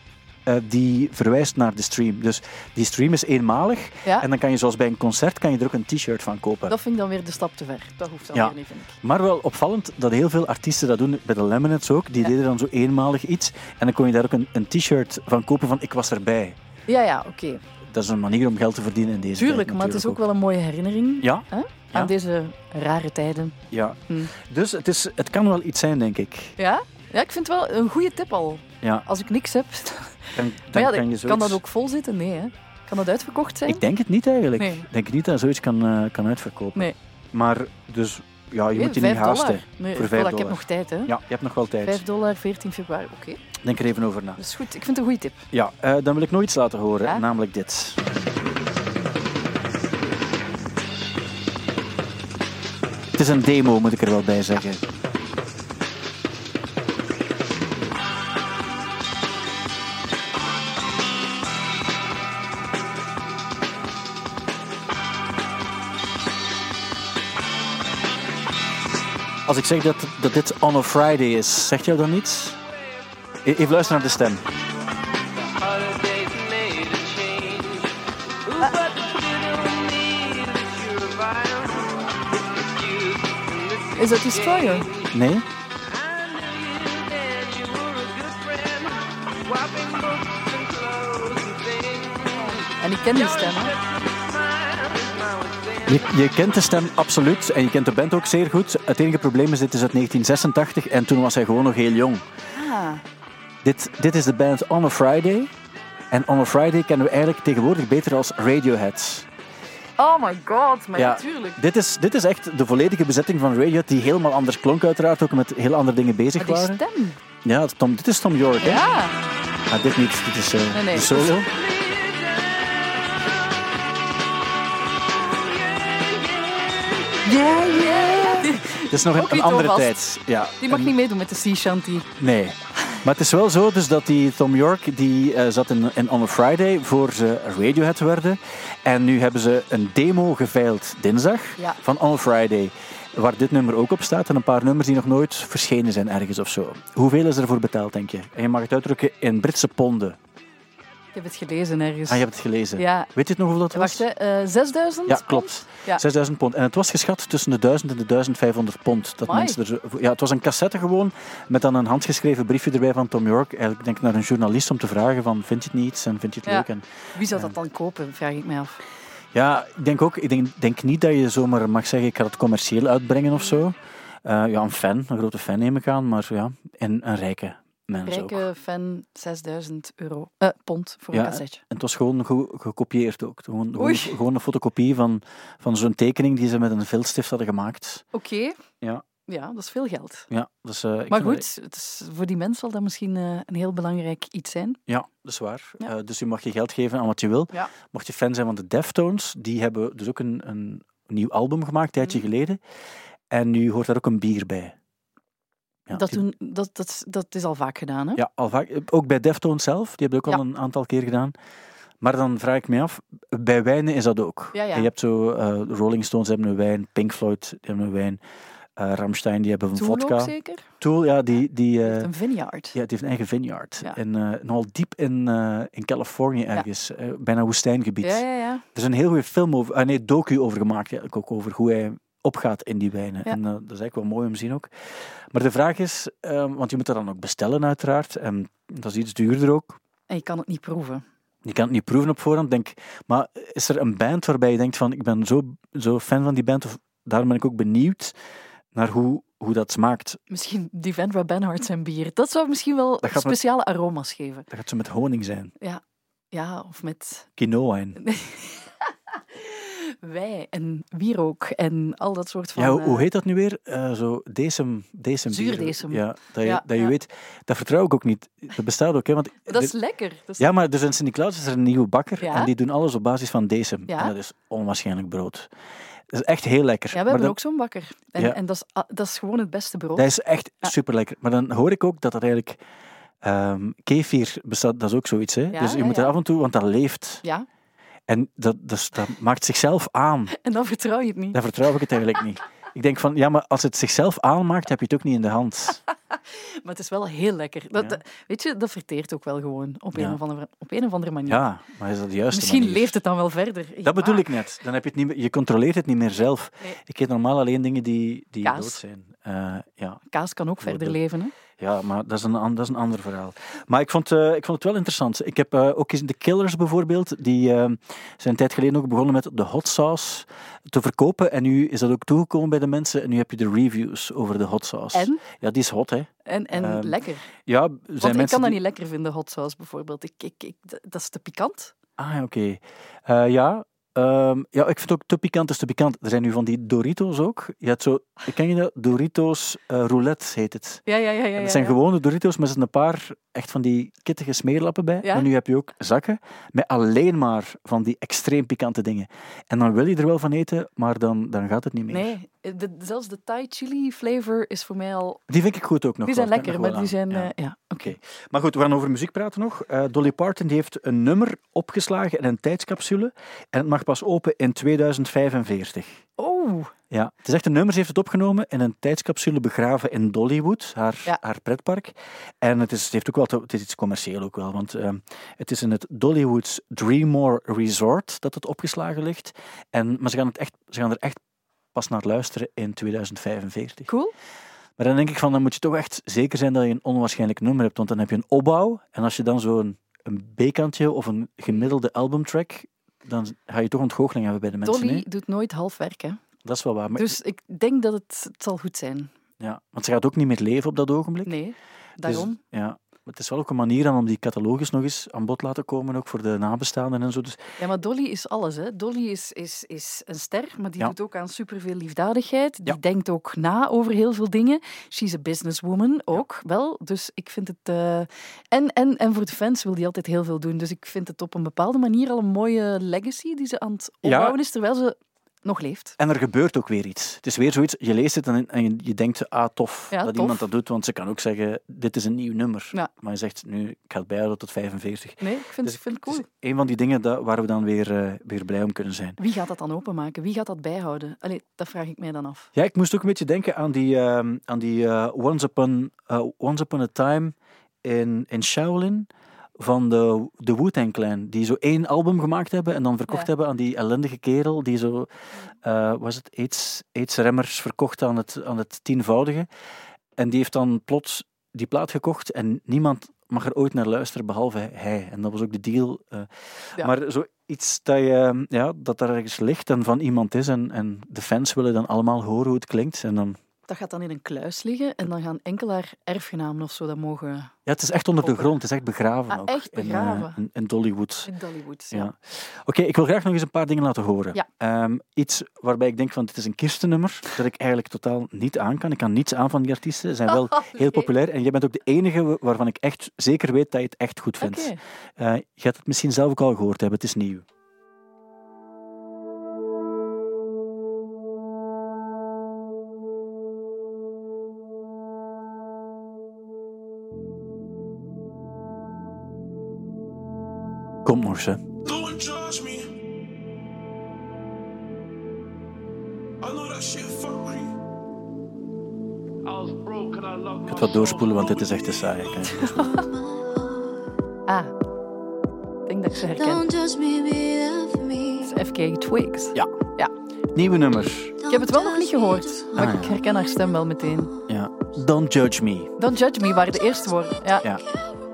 eh, die verwijst naar de stream. Dus die stream is eenmalig Ja. en dan kan je zoals bij een concert kan je er ook een t-shirt van kopen. Dat vind ik dan weer de stap te ver. Dat hoeft dan Ja. weer niet, vind ik. Maar wel opvallend dat heel veel artiesten dat doen, bij de Lemonades ook. Die Ja. deden dan zo eenmalig iets en dan kon je daar ook een, een t-shirt van kopen van ik was erbij. Ja, ja, oké. Dat is een manier om geld te verdienen in deze Tuurlijk, tijd maar het is ook wel een mooie herinnering Ja, hè? Ja. aan deze rare tijden. ja. Hm. Dus het, is, het kan wel iets zijn, denk ik. Ja? Ja, ik vind het wel een goede tip al. Ja, Als ik niks heb, dan, maar dan ja, kan je kan zoiets... dat ook vol zitten? Nee, hè? Kan dat uitverkocht zijn? Ik denk het niet eigenlijk. Nee. Ik denk niet dat je zoiets kan, eh, kan uitverkopen. Nee. Maar dus Ja, je moet je niet dollar. haasten. Nee, voor voilà, 5 ik heb dollar. nog tijd, hè. Ja, je hebt nog wel tijd. 5 dollar, 14 februari. Oké, Denk er even over na. dat is goed. Ik vind het een goede tip. Ja, eh, dan wil ik nog iets laten horen, Ja? namelijk dit. Het is een demo, moet ik er wel bij zeggen. Als ik zeg dat, dat dit On a Friday is, zegt jou dan iets? E- Even luisteren naar de stem. Is dat Destroyer? Nee? En ik ken die stem, hè. Je, je kent de stem absoluut en je kent de band ook zeer goed. Het enige probleem is, dit is uit 1986 en toen was hij gewoon nog heel jong. Ah, Dit, dit is de band On a Friday. En On a Friday kennen we eigenlijk tegenwoordig beter als Radiohead. Oh my god, maar Ja. natuurlijk. Dit is, dit is echt de volledige bezetting van Radiohead, die helemaal anders klonk uiteraard, ook met heel andere dingen bezig Maar die waren. stem. Ja, Tom, dit is Tom York, hè? Ja. Ah, dit niet, dit is eh, Nee, nee. de solo. Ja, ja. Het is nog een, andere tijd. Ja. die mag niet meedoen met de Sea Shanty. Nee. Maar het is wel zo dus dat die Tom York die, eh, zat in, in On a Friday voor ze Radiohead werden. En nu hebben ze een demo geveild dinsdag Ja. van On a Friday. Waar dit nummer ook op staat en een paar nummers die nog nooit verschenen zijn ergens of zo. Hoeveel is ervoor betaald, denk je? En je mag het uitdrukken in Britse ponden. Heb het gelezen ergens. Ah, je hebt het gelezen. Ja. Weet je het nog hoeveel dat was? Wacht, hè. eh 6000? Ja, klopt. Ja. 6000 pond. En het was geschat tussen de 1000 en de 1500 pond. Dat Amai. mensen er ja, het was een cassette gewoon, met dan een handgeschreven briefje erbij van Tom York. Eigenlijk denk ik naar een journalist om te vragen van, vind je het niet iets en vind je het Ja. leuk? En, Wie zou dat dan kopen, vraag ik mij af. ja, ik denk ook, ik denk, denk niet dat je zomaar mag zeggen, ik ga het commercieel uitbrengen of zo. Eh, ja, een fan, een grote fan neem ik aan, maar ja, en een rijke mens ook. Rijke fan, 6000 euro. Eh, pond voor Ja, een cassetje. En het was gewoon ge- gekopieerd ook. Gewoon, gewoon, een fotocopie van, van zo'n tekening die ze met een viltstift hadden gemaakt. Oké. Ja. Ja, dat is veel geld. Ja, dus, ik Maar goed, het is, voor die mens zal dat misschien eh, een heel belangrijk iets zijn. Ja, dat is waar. Ja. Dus je mag je geld geven aan wat je wil. Ja. Mocht je fan zijn van de Deftones, die hebben dus ook een, een nieuw album gemaakt, een tijdje Mhm. geleden. En nu hoort daar ook een bier bij. Ja, dat, doen, dat, dat, dat is al vaak gedaan, hè? ja, al vaak, ook bij Deftones zelf, die hebben ook al Ja. een aantal keer gedaan. Maar dan vraag ik me af, bij wijnen is dat ook. Ja, je hebt zo, eh, Rolling Stones hebben een wijn, Pink Floyd die hebben een wijn, eh Rammstein die hebben een Tool vodka. ook zeker? Tool, ja, die... die eh, Heeft een vineyard. Ja, het heeft een eigen vineyard. En nogal diep in, in Californië ergens. bijna woestijngebied. Ja, ja, ja. Er is een heel goede film over, ah nee, docu over gemaakt eigenlijk ook, over hoe hij opgaat in die wijnen. Ja. En eh, dat is eigenlijk wel mooi om te zien ook. Maar de vraag is, eh, want je moet dat dan ook bestellen uiteraard, en dat is iets duurder ook. En je kan het niet proeven. Je kan het niet proeven op voorhand. Denk, maar is er een band waarbij je denkt van, ik ben zo, zo fan van die band, of daarom ben ik ook benieuwd naar hoe, hoe dat smaakt. Misschien Devendra Banhart zijn bier. Dat zou misschien wel met- speciale aroma's geven. Dat gaat zo met honing zijn. Ja, of met Quinoa in. wij en wierook en al dat soort van... Ja, hoe, hoe eh, heet dat nu weer? Eh, zo decem, decem. Zuurdecem. Ja, dat je, Ja, dat je ja. weet. Dat vertrouw ik ook niet. Dat bestaat ook, hè. Want Dat is lekker. Dat is- ja, maar dus in Sint-Niklaas is er een nieuwe bakker en die doen alles op basis van decem. En dat is onwaarschijnlijk brood. Dat is echt heel lekker. Ja, we maar hebben dan, ook zo'n bakker. En, en dat, is, dat is gewoon het beste brood. dat is echt super lekker. Maar dan hoor ik ook dat dat eigenlijk... ehm kefir bestaat, dat is ook zoiets, hè. Ja, dus je ja, moet er ja. af en toe, want dat leeft. Ja, En dat, dat, dat maakt zichzelf aan. en dan vertrouw je het niet. Dan vertrouw ik het eigenlijk niet. Ik denk van, ja, maar als het zichzelf aanmaakt, heb je het ook niet in de hand. Maar het is wel heel lekker. Dat, Ja. dat- weet je, dat verteert ook wel gewoon op een, of, andere, op een of andere manier. Ja, maar is dat de juiste Misschien manier? leeft het dan wel verder. Dat bedoel ik net. Dan heb je, het niet meer, je controleert het niet meer zelf. Nee. Ik eet normaal alleen dingen die, die Kaas. dood zijn. Eh, ja. Kaas kan ook verder leven. Hè? Ja, maar dat is, een, an- dat is een ander verhaal. Maar ik vond, eh, ik vond het wel interessant. Ik heb eh, ook eens de Killers bijvoorbeeld. Die eh, zijn een tijd geleden ook begonnen met de hot sauce te verkopen. En nu is dat ook toegekomen bij de mensen. En nu heb je de reviews over de hot sauce. En? Ja, die is hot, hè. En, en Ehm, lekker. Ja, zijn Want ik mensen kan dat niet lekker vinden, hot sauce bijvoorbeeld. Ik, ik, ik, dat is te pikant. Ah, oké. Eh, ja, Ehm, ja, ik vind het ook te pikant is te pikant. Er zijn nu van die Doritos ook. Je hebt zo, ken je dat? Doritos eh, roulette heet het. Ja, ja, ja. ja, Het zijn gewone Doritos met een paar echt van die kittige smeerlappen bij. Ja. En nu heb je ook zakken met alleen maar van die extreem pikante dingen. En dan wil je er wel van eten, maar dan, dan gaat het niet meer. Nee, de, zelfs de Thai chili flavor is voor mij al... Die vind ik goed ook nog. Die zijn wel. Lekker, maar die aan. zijn... Ja. eh, ja, oké. Oké. Maar goed, we gaan over muziek praten nog. Eh, Dolly Parton die heeft een nummer opgeslagen in een tijdscapsule. En het mag pas open in 2045. Oh, Ja, het is echt een nummer. Ze heeft het opgenomen in een tijdscapsule begraven in Dollywood, haar, Ja. haar pretpark. En het is, het heeft ook wel, te- het is iets commercieel ook wel, want ehm, het is in het Dollywood's Dreammore Resort dat het opgeslagen ligt. En, maar ze gaan, het echt, ze gaan er echt pas naar luisteren in 2045. cool. Maar dan denk ik van, dan moet je toch echt zeker zijn dat je een onwaarschijnlijk nummer hebt, want dan heb je een opbouw. En als je dan zo'n een B-kantje of een gemiddelde albumtrack, dan ga je toch ontgoocheling hebben bij de mensen. Dolly doet nooit half werk, hè. Dat is wel waar. Maar, Dus ik denk dat het, het zal goed zijn. ja, want ze gaat ook niet meer leven op dat ogenblik. Nee, is- daarom. ja, maar het is wel ook een manier dan om die catalogus nog eens aan bod laten komen, ook voor de nabestaanden en zo. Dus Ja, maar Dolly is alles. Hè. Dolly is, is, is een ster, maar die Ja. doet ook aan superveel liefdadigheid. Die Ja. denkt ook na over heel veel dingen. She's a businesswoman ook, wel. Dus ik vind het... eh, En, en, en voor de fans wil die altijd heel veel doen. Dus ik vind het op een bepaalde manier al een mooie legacy die ze aan het Ja. opbouwen is, terwijl ze nog leeft. En er gebeurt ook weer iets. Het is weer zoiets, je leest het en, en je, denkt, ah tof Ja, dat tof. iemand dat doet, want ze kan ook zeggen, dit is een nieuw nummer. Ja. Maar je zegt, nu, ik ga het bijhouden tot 45. Nee, ik vind, Dus ik vind het Het cool. is een van die dingen dat, waar we dan weer, eh, weer blij om kunnen zijn. Wie gaat dat dan openmaken? Wie gaat dat bijhouden? Allee, dat vraag ik mij dan af. Ja, ik moest ook een beetje denken aan die, ehm, aan die eh, Once, Upon, eh, Once Upon a Time in, in Shaolin van de, de Wu-Tang Clan, die zo één album gemaakt hebben en dan verkocht Ja. hebben aan die ellendige kerel die zo, eh, was het, AIDS, AIDS-remmers verkocht aan het, aan het tienvoudige. En die heeft dan plots die plaat gekocht en niemand mag er ooit naar luisteren behalve hij. En dat was ook de deal. eh. Ja. Maar zoiets dat, je, ja, dat er ergens ligt en van iemand is en, en de fans willen dan allemaal horen hoe het klinkt. En dan, Dat gaat dan in een kluis liggen en dan gaan enkel haar erfgenamen of zo dat mogen ja, het is echt onder de grond, het is echt begraven Ah, ook. echt in, eh, begraven? In, in Dollywood. in Dollywood. Ja. Ja. Oké, ik wil graag nog eens een paar dingen laten horen. Ja. Ehm, iets waarbij ik denk van dit is een kirstennummer dat ik eigenlijk totaal niet aan kan. Ik kan niets aan van die artiesten. Ze zijn wel Oh, heel populair. En jij bent ook de enige waarvan ik echt zeker weet dat je het echt goed vindt. Oké. Eh, je gaat het misschien zelf ook al gehoord hebben. Het is nieuw. Ik ga het wat doorspoelen, want dit is echt te saai. Ah, ik denk dat ik ze herken. Het is FK Twigs. Ja. Ja. Nieuwe nummer. Ik heb het wel nog niet gehoord, maar Ah, ik herken haar stem wel meteen. Ja. Don't Judge Me. Don't Judge Me waren de eerste woorden. Ja. Ja.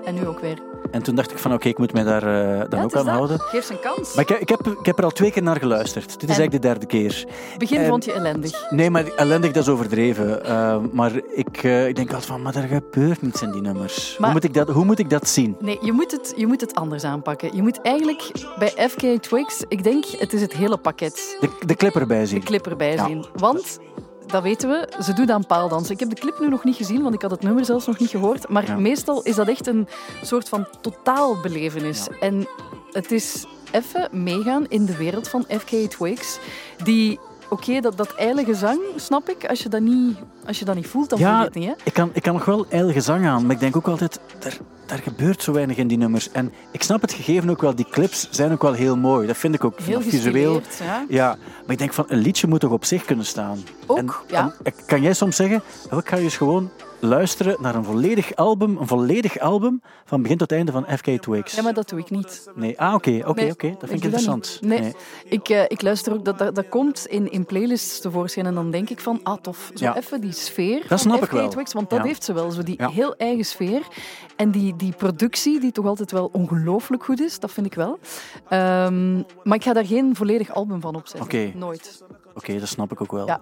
En nu ook weer. En toen dacht ik van oké, ik moet mij daar eh, dan ook aan dat. houden. Geef ze een kans. Maar ik, heb- ik, heb, ik heb er al twee keer naar geluisterd. Dit is En? eigenlijk de derde keer. Begin en- vond je ellendig. Nee, maar ellendig, dat is overdreven. Eh, maar ik, eh, ik denk altijd van, maar er gebeurt niets in die nummers. Maar- Hoe, moet ik dat, hoe moet ik dat zien? Nee, je moet, het, je moet het anders aanpakken. Je moet eigenlijk bij FK Twigs, ik denk, het is het hele pakket. De, de clip erbij zien. De clip erbij Ja. zien. Want, dat weten we, ze doet aan paaldansen. Ik heb de clip nu nog niet gezien, want ik had het nummer zelfs nog niet gehoord. Maar Ja. meestal is dat echt een soort van totaalbelevenis. En het is even meegaan in de wereld van FK Twigs. Die, oké, dat, dat ijle gezang, snap ik. Als je dat niet, als je dat niet voelt, dan voel je het niet. Hè? ik kan, ik kan nog wel ijl gezang aan, maar ik denk ook altijd, er, daar gebeurt zo weinig in die nummers. En ik snap het gegeven ook wel, die clips zijn ook wel heel mooi. Dat vind ik ook Heel visueel. ja. Ja, maar ik denk van, een liedje moet toch op zich kunnen staan? Ook, en, ja. en kan jij soms zeggen, "Oh, ik ga eens gewoon luisteren naar een volledig album, een volledig album, van begin tot einde van FK Twigs? Ja, maar dat doe ik niet. Nee, ah, oké, oké, Nee, oké, dat vind ik interessant. Nee, Ik, eh, ik luister ook, dat, dat, dat komt in, in playlists tevoorschijn en dan denk ik van, ah tof, zo Ja. even die sfeer Dat van snap ik FK wel. Twigs, want dat Ja. heeft ze wel, zo die heel eigen sfeer. En die, die productie, die toch altijd wel ongelooflijk goed is, dat vind ik wel. Ehm, maar ik ga daar geen volledig album van opzetten. Nooit. Oké, dat snap ik ook wel. Ja.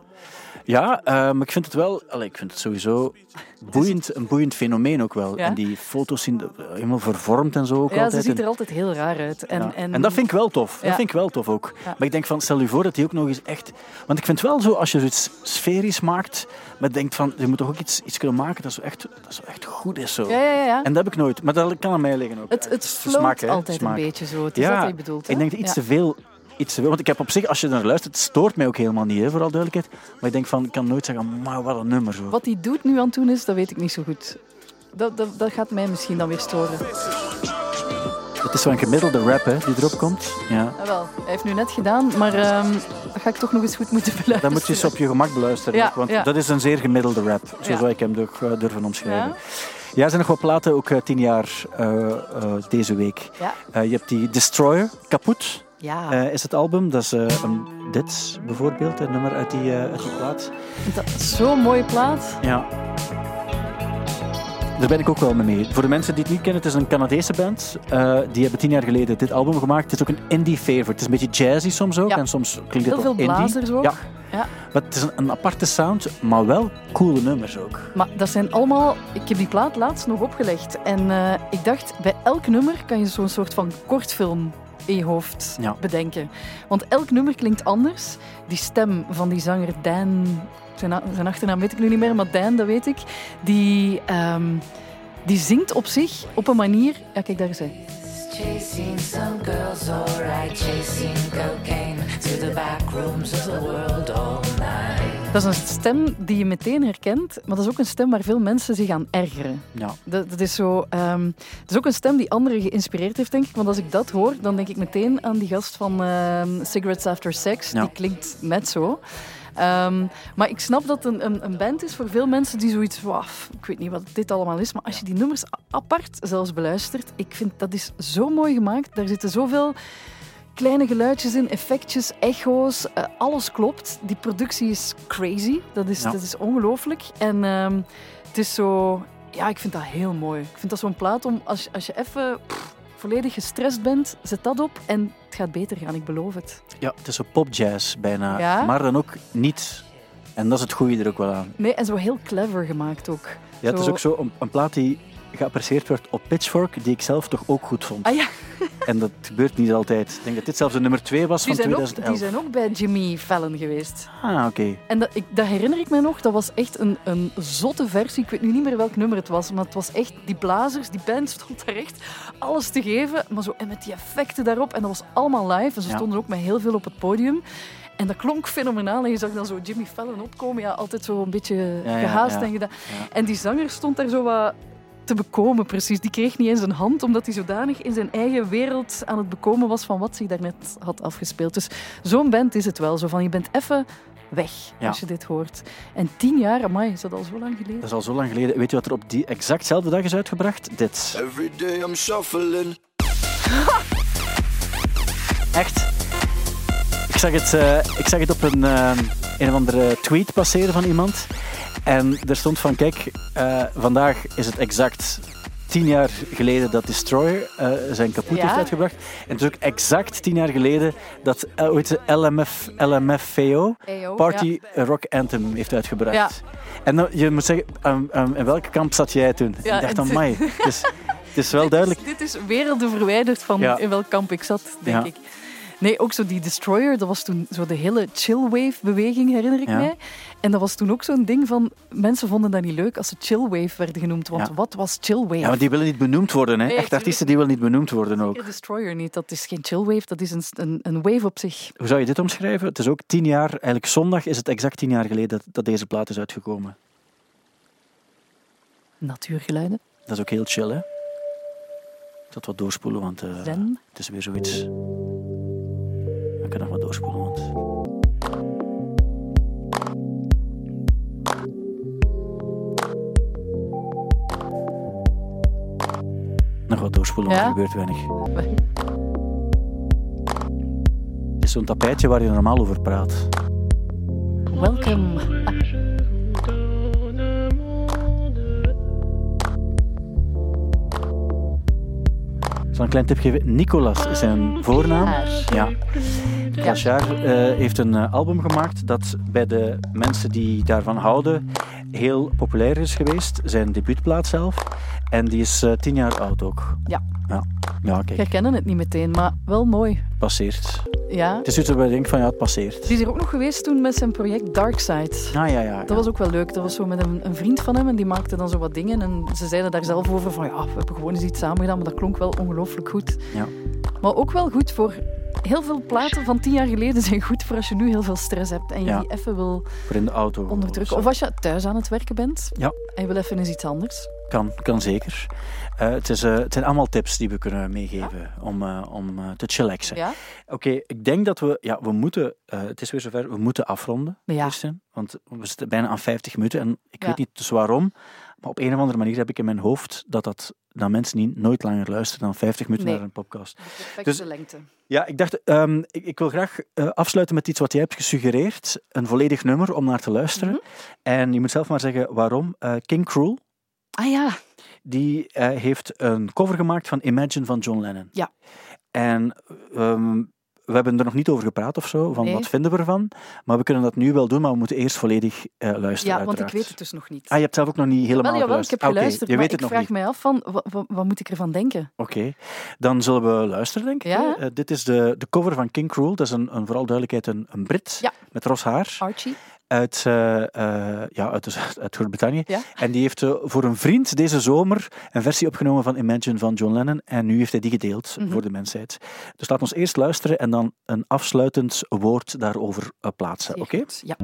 Ja, maar ik vind het wel, allee, ik vind het sowieso boeiend, een boeiend fenomeen ook wel. Ja? En die foto's zien helemaal vervormd en zo ook Ja, ze altijd. ziet En- er altijd heel raar uit. En, Ja. en, En dat vind ik wel tof. Ja. Dat vind ik wel tof ook. Ja. Maar ik denk van, stel je voor dat hij ook nog eens echt... Want ik vind wel zo, als je zoiets sferisch maakt, maar denkt van, je moet toch ook iets, iets kunnen maken dat zo echt, dat zo echt goed is. Zo. Ja, ja, ja. ja. En dat heb ik nooit. Maar dat kan aan mij liggen ook. Het, het smaak, altijd smaak. een beetje zo. Het is dat je bedoelt. hè? ik denk dat iets Ja. te veel... Iets want ik heb op zich, als je naar luistert, het stoort mij ook helemaal niet, hè, vooral duidelijkheid. Maar ik denk van, ik kan nooit zeggen, maar wat een nummer zo. Wat hij doet nu aan het doen is, dat weet ik niet zo goed. Dat, dat, dat gaat mij misschien dan weer storen. Het is een gemiddelde rap hè, die erop komt. Ja. Ah, wel, hij heeft nu net gedaan, maar ehm, dat ga ik toch nog eens goed moeten beluisteren. Dan moet je eens op je gemak beluisteren. Ja, ook, want ja. dat is een zeer gemiddelde rap. Zo Ja. zou ik hem eh, durven omschrijven. Ja? Ja, er zijn nog wat platen, ook eh, tien jaar eh, deze week. Ja. Je hebt die Destroyer, Kaput, Ja, eh, is het album. Dat is eh, een, dit bijvoorbeeld, een nummer uit die, uit die plaat. dat is zo'n mooie plaat. Ja. Daar ben ik ook wel mee mee. Voor de mensen die het niet kennen, het is een Canadese band. Die hebben tien jaar geleden dit album gemaakt. Het is ook een indie favorite. Het is een beetje jazzy soms ook. Ja. En soms klinkt Heel het veel ook indie. blazers ook. Ja. Ja. Maar het is een, een aparte sound, maar wel coole nummers ook. Maar dat zijn allemaal... Ik heb die plaat laatst nog opgelegd. En ik dacht, bij elk nummer kan je zo'n soort van kortfilm in je hoofd Ja. bedenken. Want elk nummer klinkt anders. Die stem van die zanger Dan... Zijn achternaam weet ik nu niet meer, maar Dan, dat weet ik. Die, ehm, die zingt op zich op een manier... Ja, kijk, daar is hij. Chasing some girls, alright, chasing cocaine to the back rooms of the world all night. Dat is een stem die je meteen herkent, maar dat is ook een stem waar veel mensen zich aan ergeren. Ja. Dat, dat, is zo, ehm, dat is ook een stem die anderen geïnspireerd heeft, denk ik. Want als ik dat hoor, dan denk ik meteen aan die gast van ehm, Cigarettes After Sex. Ja. Die klinkt net zo. Ehm, maar ik snap dat het een, een, een band is voor veel mensen die zoiets... Waf, ik weet niet wat dit allemaal is, maar als je die nummers apart zelfs beluistert, ik vind dat is zo mooi gemaakt. Daar zitten zoveel kleine geluidjes in, effectjes, echo's, eh, alles klopt. Die productie is crazy, dat is, Ja. dat is ongelooflijk. En ehm, het is zo... Ja, ik vind dat heel mooi. Ik vind dat zo'n plaat om, als, je- als je even volledig gestrest bent, zet dat op en het gaat beter gaan, ik beloof het. Ja, het is zo popjazz bijna. Ja? Maar dan ook niet. En dat is het goede er ook wel aan. Nee, en zo heel clever gemaakt ook. Ja, het is ook zo een, een plaat die geapprecieerd werd op Pitchfork, die ik zelf toch ook goed vond. Ah ja, En dat gebeurt niet altijd. Ik denk dat dit zelfs de nummer 2 was die van zijn, ook, 2011. die zijn ook bij Jimmy Fallon geweest. Ah, oké. En dat, ik, dat herinner ik me nog. Dat was echt een, een zotte versie. Ik weet nu niet meer welk nummer het was. Maar het was echt... Die blazers, die band stond daar echt alles te geven. Maar zo, en met die effecten daarop. En dat was allemaal live. En ze Ja. stonden ook met heel veel op het podium. En dat klonk fenomenaal. En je zag dan zo Jimmy Fallon opkomen. Ja, altijd zo een beetje Ja, ja, gehaast en gedaan. En die zanger stond daar zo wat te bekomen, precies. Die kreeg niet eens een hand, omdat hij zodanig in zijn eigen wereld aan het bekomen was van wat zich daarnet had afgespeeld. Dus zo'n band is het wel. Zo van, je bent even weg Ja. als je dit hoort. En tien jaar, amai, is dat al zo lang geleden? Dat is al zo lang geleden. Weet je wat er op die exactzelfde dag is uitgebracht? Dit. Every day I'm shuffling. Echt. Ik zag het, eh, ik zag het op een, eh, een of andere tweet passeren van iemand. En er stond van, kijk, eh, vandaag is het exact tien jaar geleden dat Destroyer eh, zijn kapot Ja. heeft uitgebracht. En het is ook exact tien jaar geleden dat hoe heet ze, LMF, LMFAO, EO, Party Rock Anthem, heeft uitgebracht. Ja. En dan, je moet zeggen, um, um, in welke kamp zat jij toen? Ik dacht aan mij. Dus, het is wel duidelijk. Dit is werelden verwijderd van in welk kamp ik zat, denk ik. Nee, ook zo die Destroyer, dat was toen zo de hele chillwave-beweging, herinner ik Ja. mij. En dat was toen ook zo'n ding van... Mensen vonden dat niet leuk als ze chillwave werden genoemd. Want Ja. wat was chillwave? Ja, maar die willen niet benoemd worden. Hè. Nee, Echt artiesten die willen niet benoemd worden ook. Zeker Destroyer niet. Dat is geen chillwave, dat is een, een, een wave op zich. Hoe zou je dit omschrijven? Het is ook tien jaar, eigenlijk zondag is het exact tien jaar geleden dat, dat deze plaat is uitgekomen. Natuurgeluiden. Dat is ook heel chill, hè? Het wat doorspoelen, want eh, het is weer zoiets. Kan nog wat doorspoelen, want... Nog wat doorspoelen, want Ja? er gebeurt weinig. Het is zo'n tapijtje waar je normaal over praat. Welcome. Ik zal een klein tip geven. Nicolas is zijn voornaam. Ja. Clashard eh, heeft een eh, album gemaakt dat bij de mensen die daarvan houden heel populair is geweest. Zijn debuutplaat zelf. En die is eh, tien jaar oud ook. Ja. Ja, ja Ik kijk, herkennen het niet meteen, maar wel mooi. passeert. Ja. Het is iets waar je denkt van ja, het passeert. Die is er ook nog geweest toen met zijn project Darkside. Ah ja, ja. Dat was ook wel leuk. Dat was zo met een, een vriend van hem en die maakte dan zo wat dingen. En ze zeiden daar zelf over van ja, we hebben gewoon eens iets samen gedaan, maar dat klonk wel ongelooflijk goed. Ja. Maar ook wel goed voor... Heel veel platen van tien jaar geleden zijn goed voor als je nu heel veel stress hebt en je Ja. die even wil Voor in de auto. onderdrukken. Of als je thuis aan het werken bent Ja. en je wil even eens iets anders. Kan, kan zeker. Eh, het, is, eh, het zijn allemaal tips die we kunnen meegeven om, eh, om te chillaxen. Ja? Oké, ik denk dat we, ja, we moeten, het is weer zover, we moeten afronden, Ja. Kirsten. Want we zitten bijna aan 50 minuten en ik weet niet dus waarom, maar op een of andere manier heb ik in mijn hoofd dat, dat, dat mensen niet, nooit langer luisteren dan 50 minuten Nee. naar een podcast. De perfecte Dus- lengte. Ja, ik dacht, ehm, ik, ik wil graag eh, afsluiten met iets wat jij hebt gesuggereerd. Een volledig nummer om naar te luisteren. Mhm. En je moet zelf maar zeggen waarom. Eh, King Cruel, Ah ja, die eh, heeft een cover gemaakt van Imagine van John Lennon. Ja. En ehm, we hebben er nog niet over gepraat of zo, van Nee. wat vinden we ervan. Maar we kunnen dat nu wel doen, maar we moeten eerst volledig eh, luisteren ja want ik weet het dus nog niet. Ah, je hebt zelf ook nog niet helemaal wel, jawel, ik geluisterd. heb Ah, geluisterd, je maar weet het ik nog vraag niet. mij af van, wa- wa- wat, moet ik ervan denken? Oké, dan zullen we luisteren, denk ik. Ja. Eh, dit is de, de cover van King Cruel. Dat is een, een vooral duidelijkheid een, een Brit Ja. met ros haar Archie? Uit, eh, eh, ja, uit, uit Groot-Brittannië. Ja. En die heeft eh, voor een vriend deze zomer een versie opgenomen van Imagine van John Lennon. En nu heeft hij die gedeeld Mhm. voor de mensheid. Dus laat ons eerst luisteren en dan een afsluitend woord daarover plaatsen. Oké? Ja.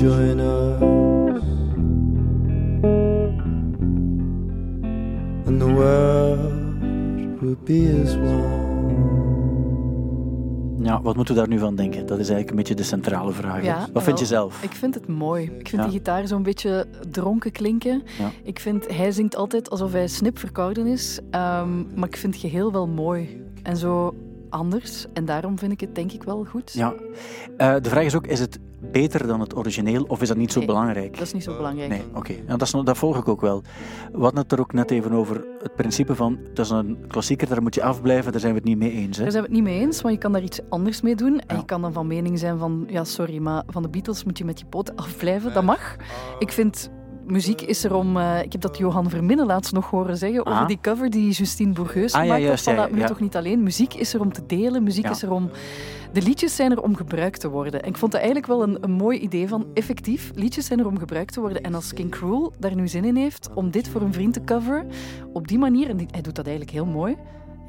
Join us and the world would be as one. Ja, wat moeten we daar nu van denken? Dat is eigenlijk een beetje de centrale vraag. Ja, wat vind je zelf? Ik vind het mooi. Ik vind Ja. die gitaar zo'n beetje dronken klinken. Ja. Ik vind, hij zingt altijd alsof hij snip verkouden is. Ehm, maar ik vind het geheel wel mooi. En zo anders. En daarom vind ik het denk ik wel goed. Ja. Eh, de vraag is ook, is het beter dan het origineel of is dat niet zo Nee, belangrijk? Dat is niet zo belangrijk. Nee, oké. Ja, dat, is nog- dat volg ik ook wel. We hadden het er ook net even over het principe van, dat is een klassieker, daar moet je afblijven, daar zijn we het niet mee eens. Hè? Daar zijn we het niet mee eens, maar je kan daar iets anders mee doen. En Ja. je kan dan van mening zijn van, ja sorry, maar van de Beatles moet je met je poten afblijven. Dat mag. Ik vind, muziek is er om... eh, ik heb dat Johan Verminnen laatst nog horen zeggen Ah. over die cover die Justine Bourgeus Ah, ja, juist, had. Van ja, laat me ja. toch niet alleen. Muziek is er om te delen, muziek Ja. is er om... De liedjes zijn er om gebruikt te worden. En ik vond dat eigenlijk wel een, een mooi idee van, effectief, liedjes zijn er om gebruikt te worden. En als King Cruel daar nu zin in heeft om dit voor een vriend te coveren, op die manier, en die- hij doet dat eigenlijk heel mooi,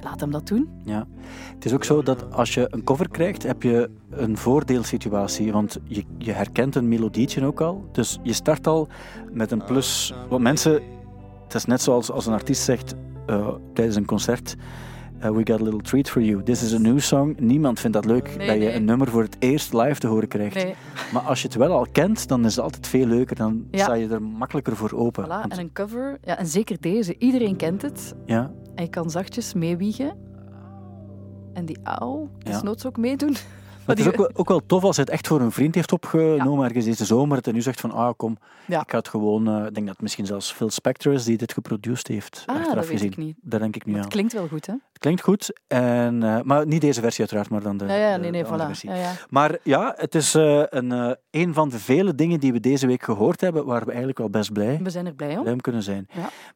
laat hem dat doen. Ja. Het is ook zo dat als je een cover krijgt, heb je een voordeelsituatie. Want je, je herkent een melodietje ook al. Dus je start al met een plus. Want mensen, het is net zoals als een artiest zegt eh, tijdens een concert. Uh, We Got a Little Treat for You. This is a new song. Niemand vindt dat leuk Nee, dat je nee. een nummer voor het eerst live te horen krijgt. Nee. Maar als je het wel al kent, dan is het altijd veel leuker. Dan Ja. sta je er makkelijker voor open. Voilà, en een cover, ja, en zeker deze. Iedereen kent het. ja, En je kan zachtjes meewiegen. En die auw, Ja. desnoods ook meedoen. Maar het is ook wel, ook wel tof als hij het echt voor een vriend heeft opgenomen ergens deze zomer. Hij nu zegt van, ah kom, Ja. ik ga het gewoon... eh, ik denk dat het misschien zelfs Phil Spector is die dit geproduceerd heeft. Ah, dat weet gezien. ik niet. Dat denk ik nu Het aan. klinkt wel goed, hè? Klinkt goed, en, eh, maar niet deze versie uiteraard, maar dan de, Ja, ja, nee, nee, de andere voilà. versie. Ja. Maar ja, het is eh, een, eh, een van de vele dingen die we deze week gehoord hebben, waar we eigenlijk wel best blij, We zijn er blij om. blij om kunnen zijn.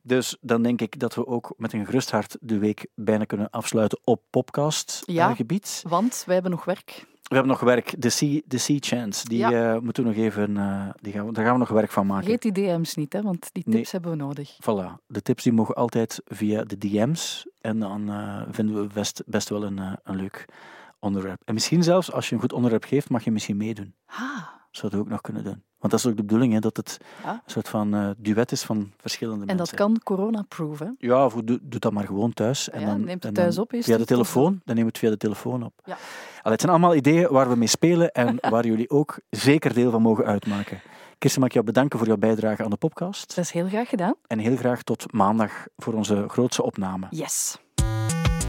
Dus dan denk ik dat we ook met een gerust hart de week bijna kunnen afsluiten op podcast Ja. gebied. Want wij hebben nog werk. We hebben nog werk, de Sea, de sea Chance. Die Ja. eh, moeten we nog even, eh, die gaan we, daar gaan we nog werk van maken. Vergeet die DM's niet, hè, want die tips Nee. hebben we nodig. Voilà, de tips die mogen altijd via de DM's. En dan eh, vinden we best, best wel een, een leuk onderwerp. En misschien zelfs, als je een goed onderwerp geeft, mag je misschien meedoen. Ah, Zouden we ook nog kunnen doen. Want dat is ook de bedoeling, hè, dat het Ja. een soort van eh, duet is van verschillende en dat mensen. kan corona-proof, hè? Ja, of doe, doe dat maar gewoon thuis. En Ja, dan, neemt het en thuis op Via de telefoon, dan neem het via de telefoon op. Ja. Allee, het zijn allemaal ideeën waar we mee spelen en waar jullie ook zeker deel van mogen uitmaken. Kirsten, mag ik jou bedanken voor jouw bijdrage aan de podcast. Dat is heel graag gedaan. En heel graag tot maandag voor onze grootste opname. Yes.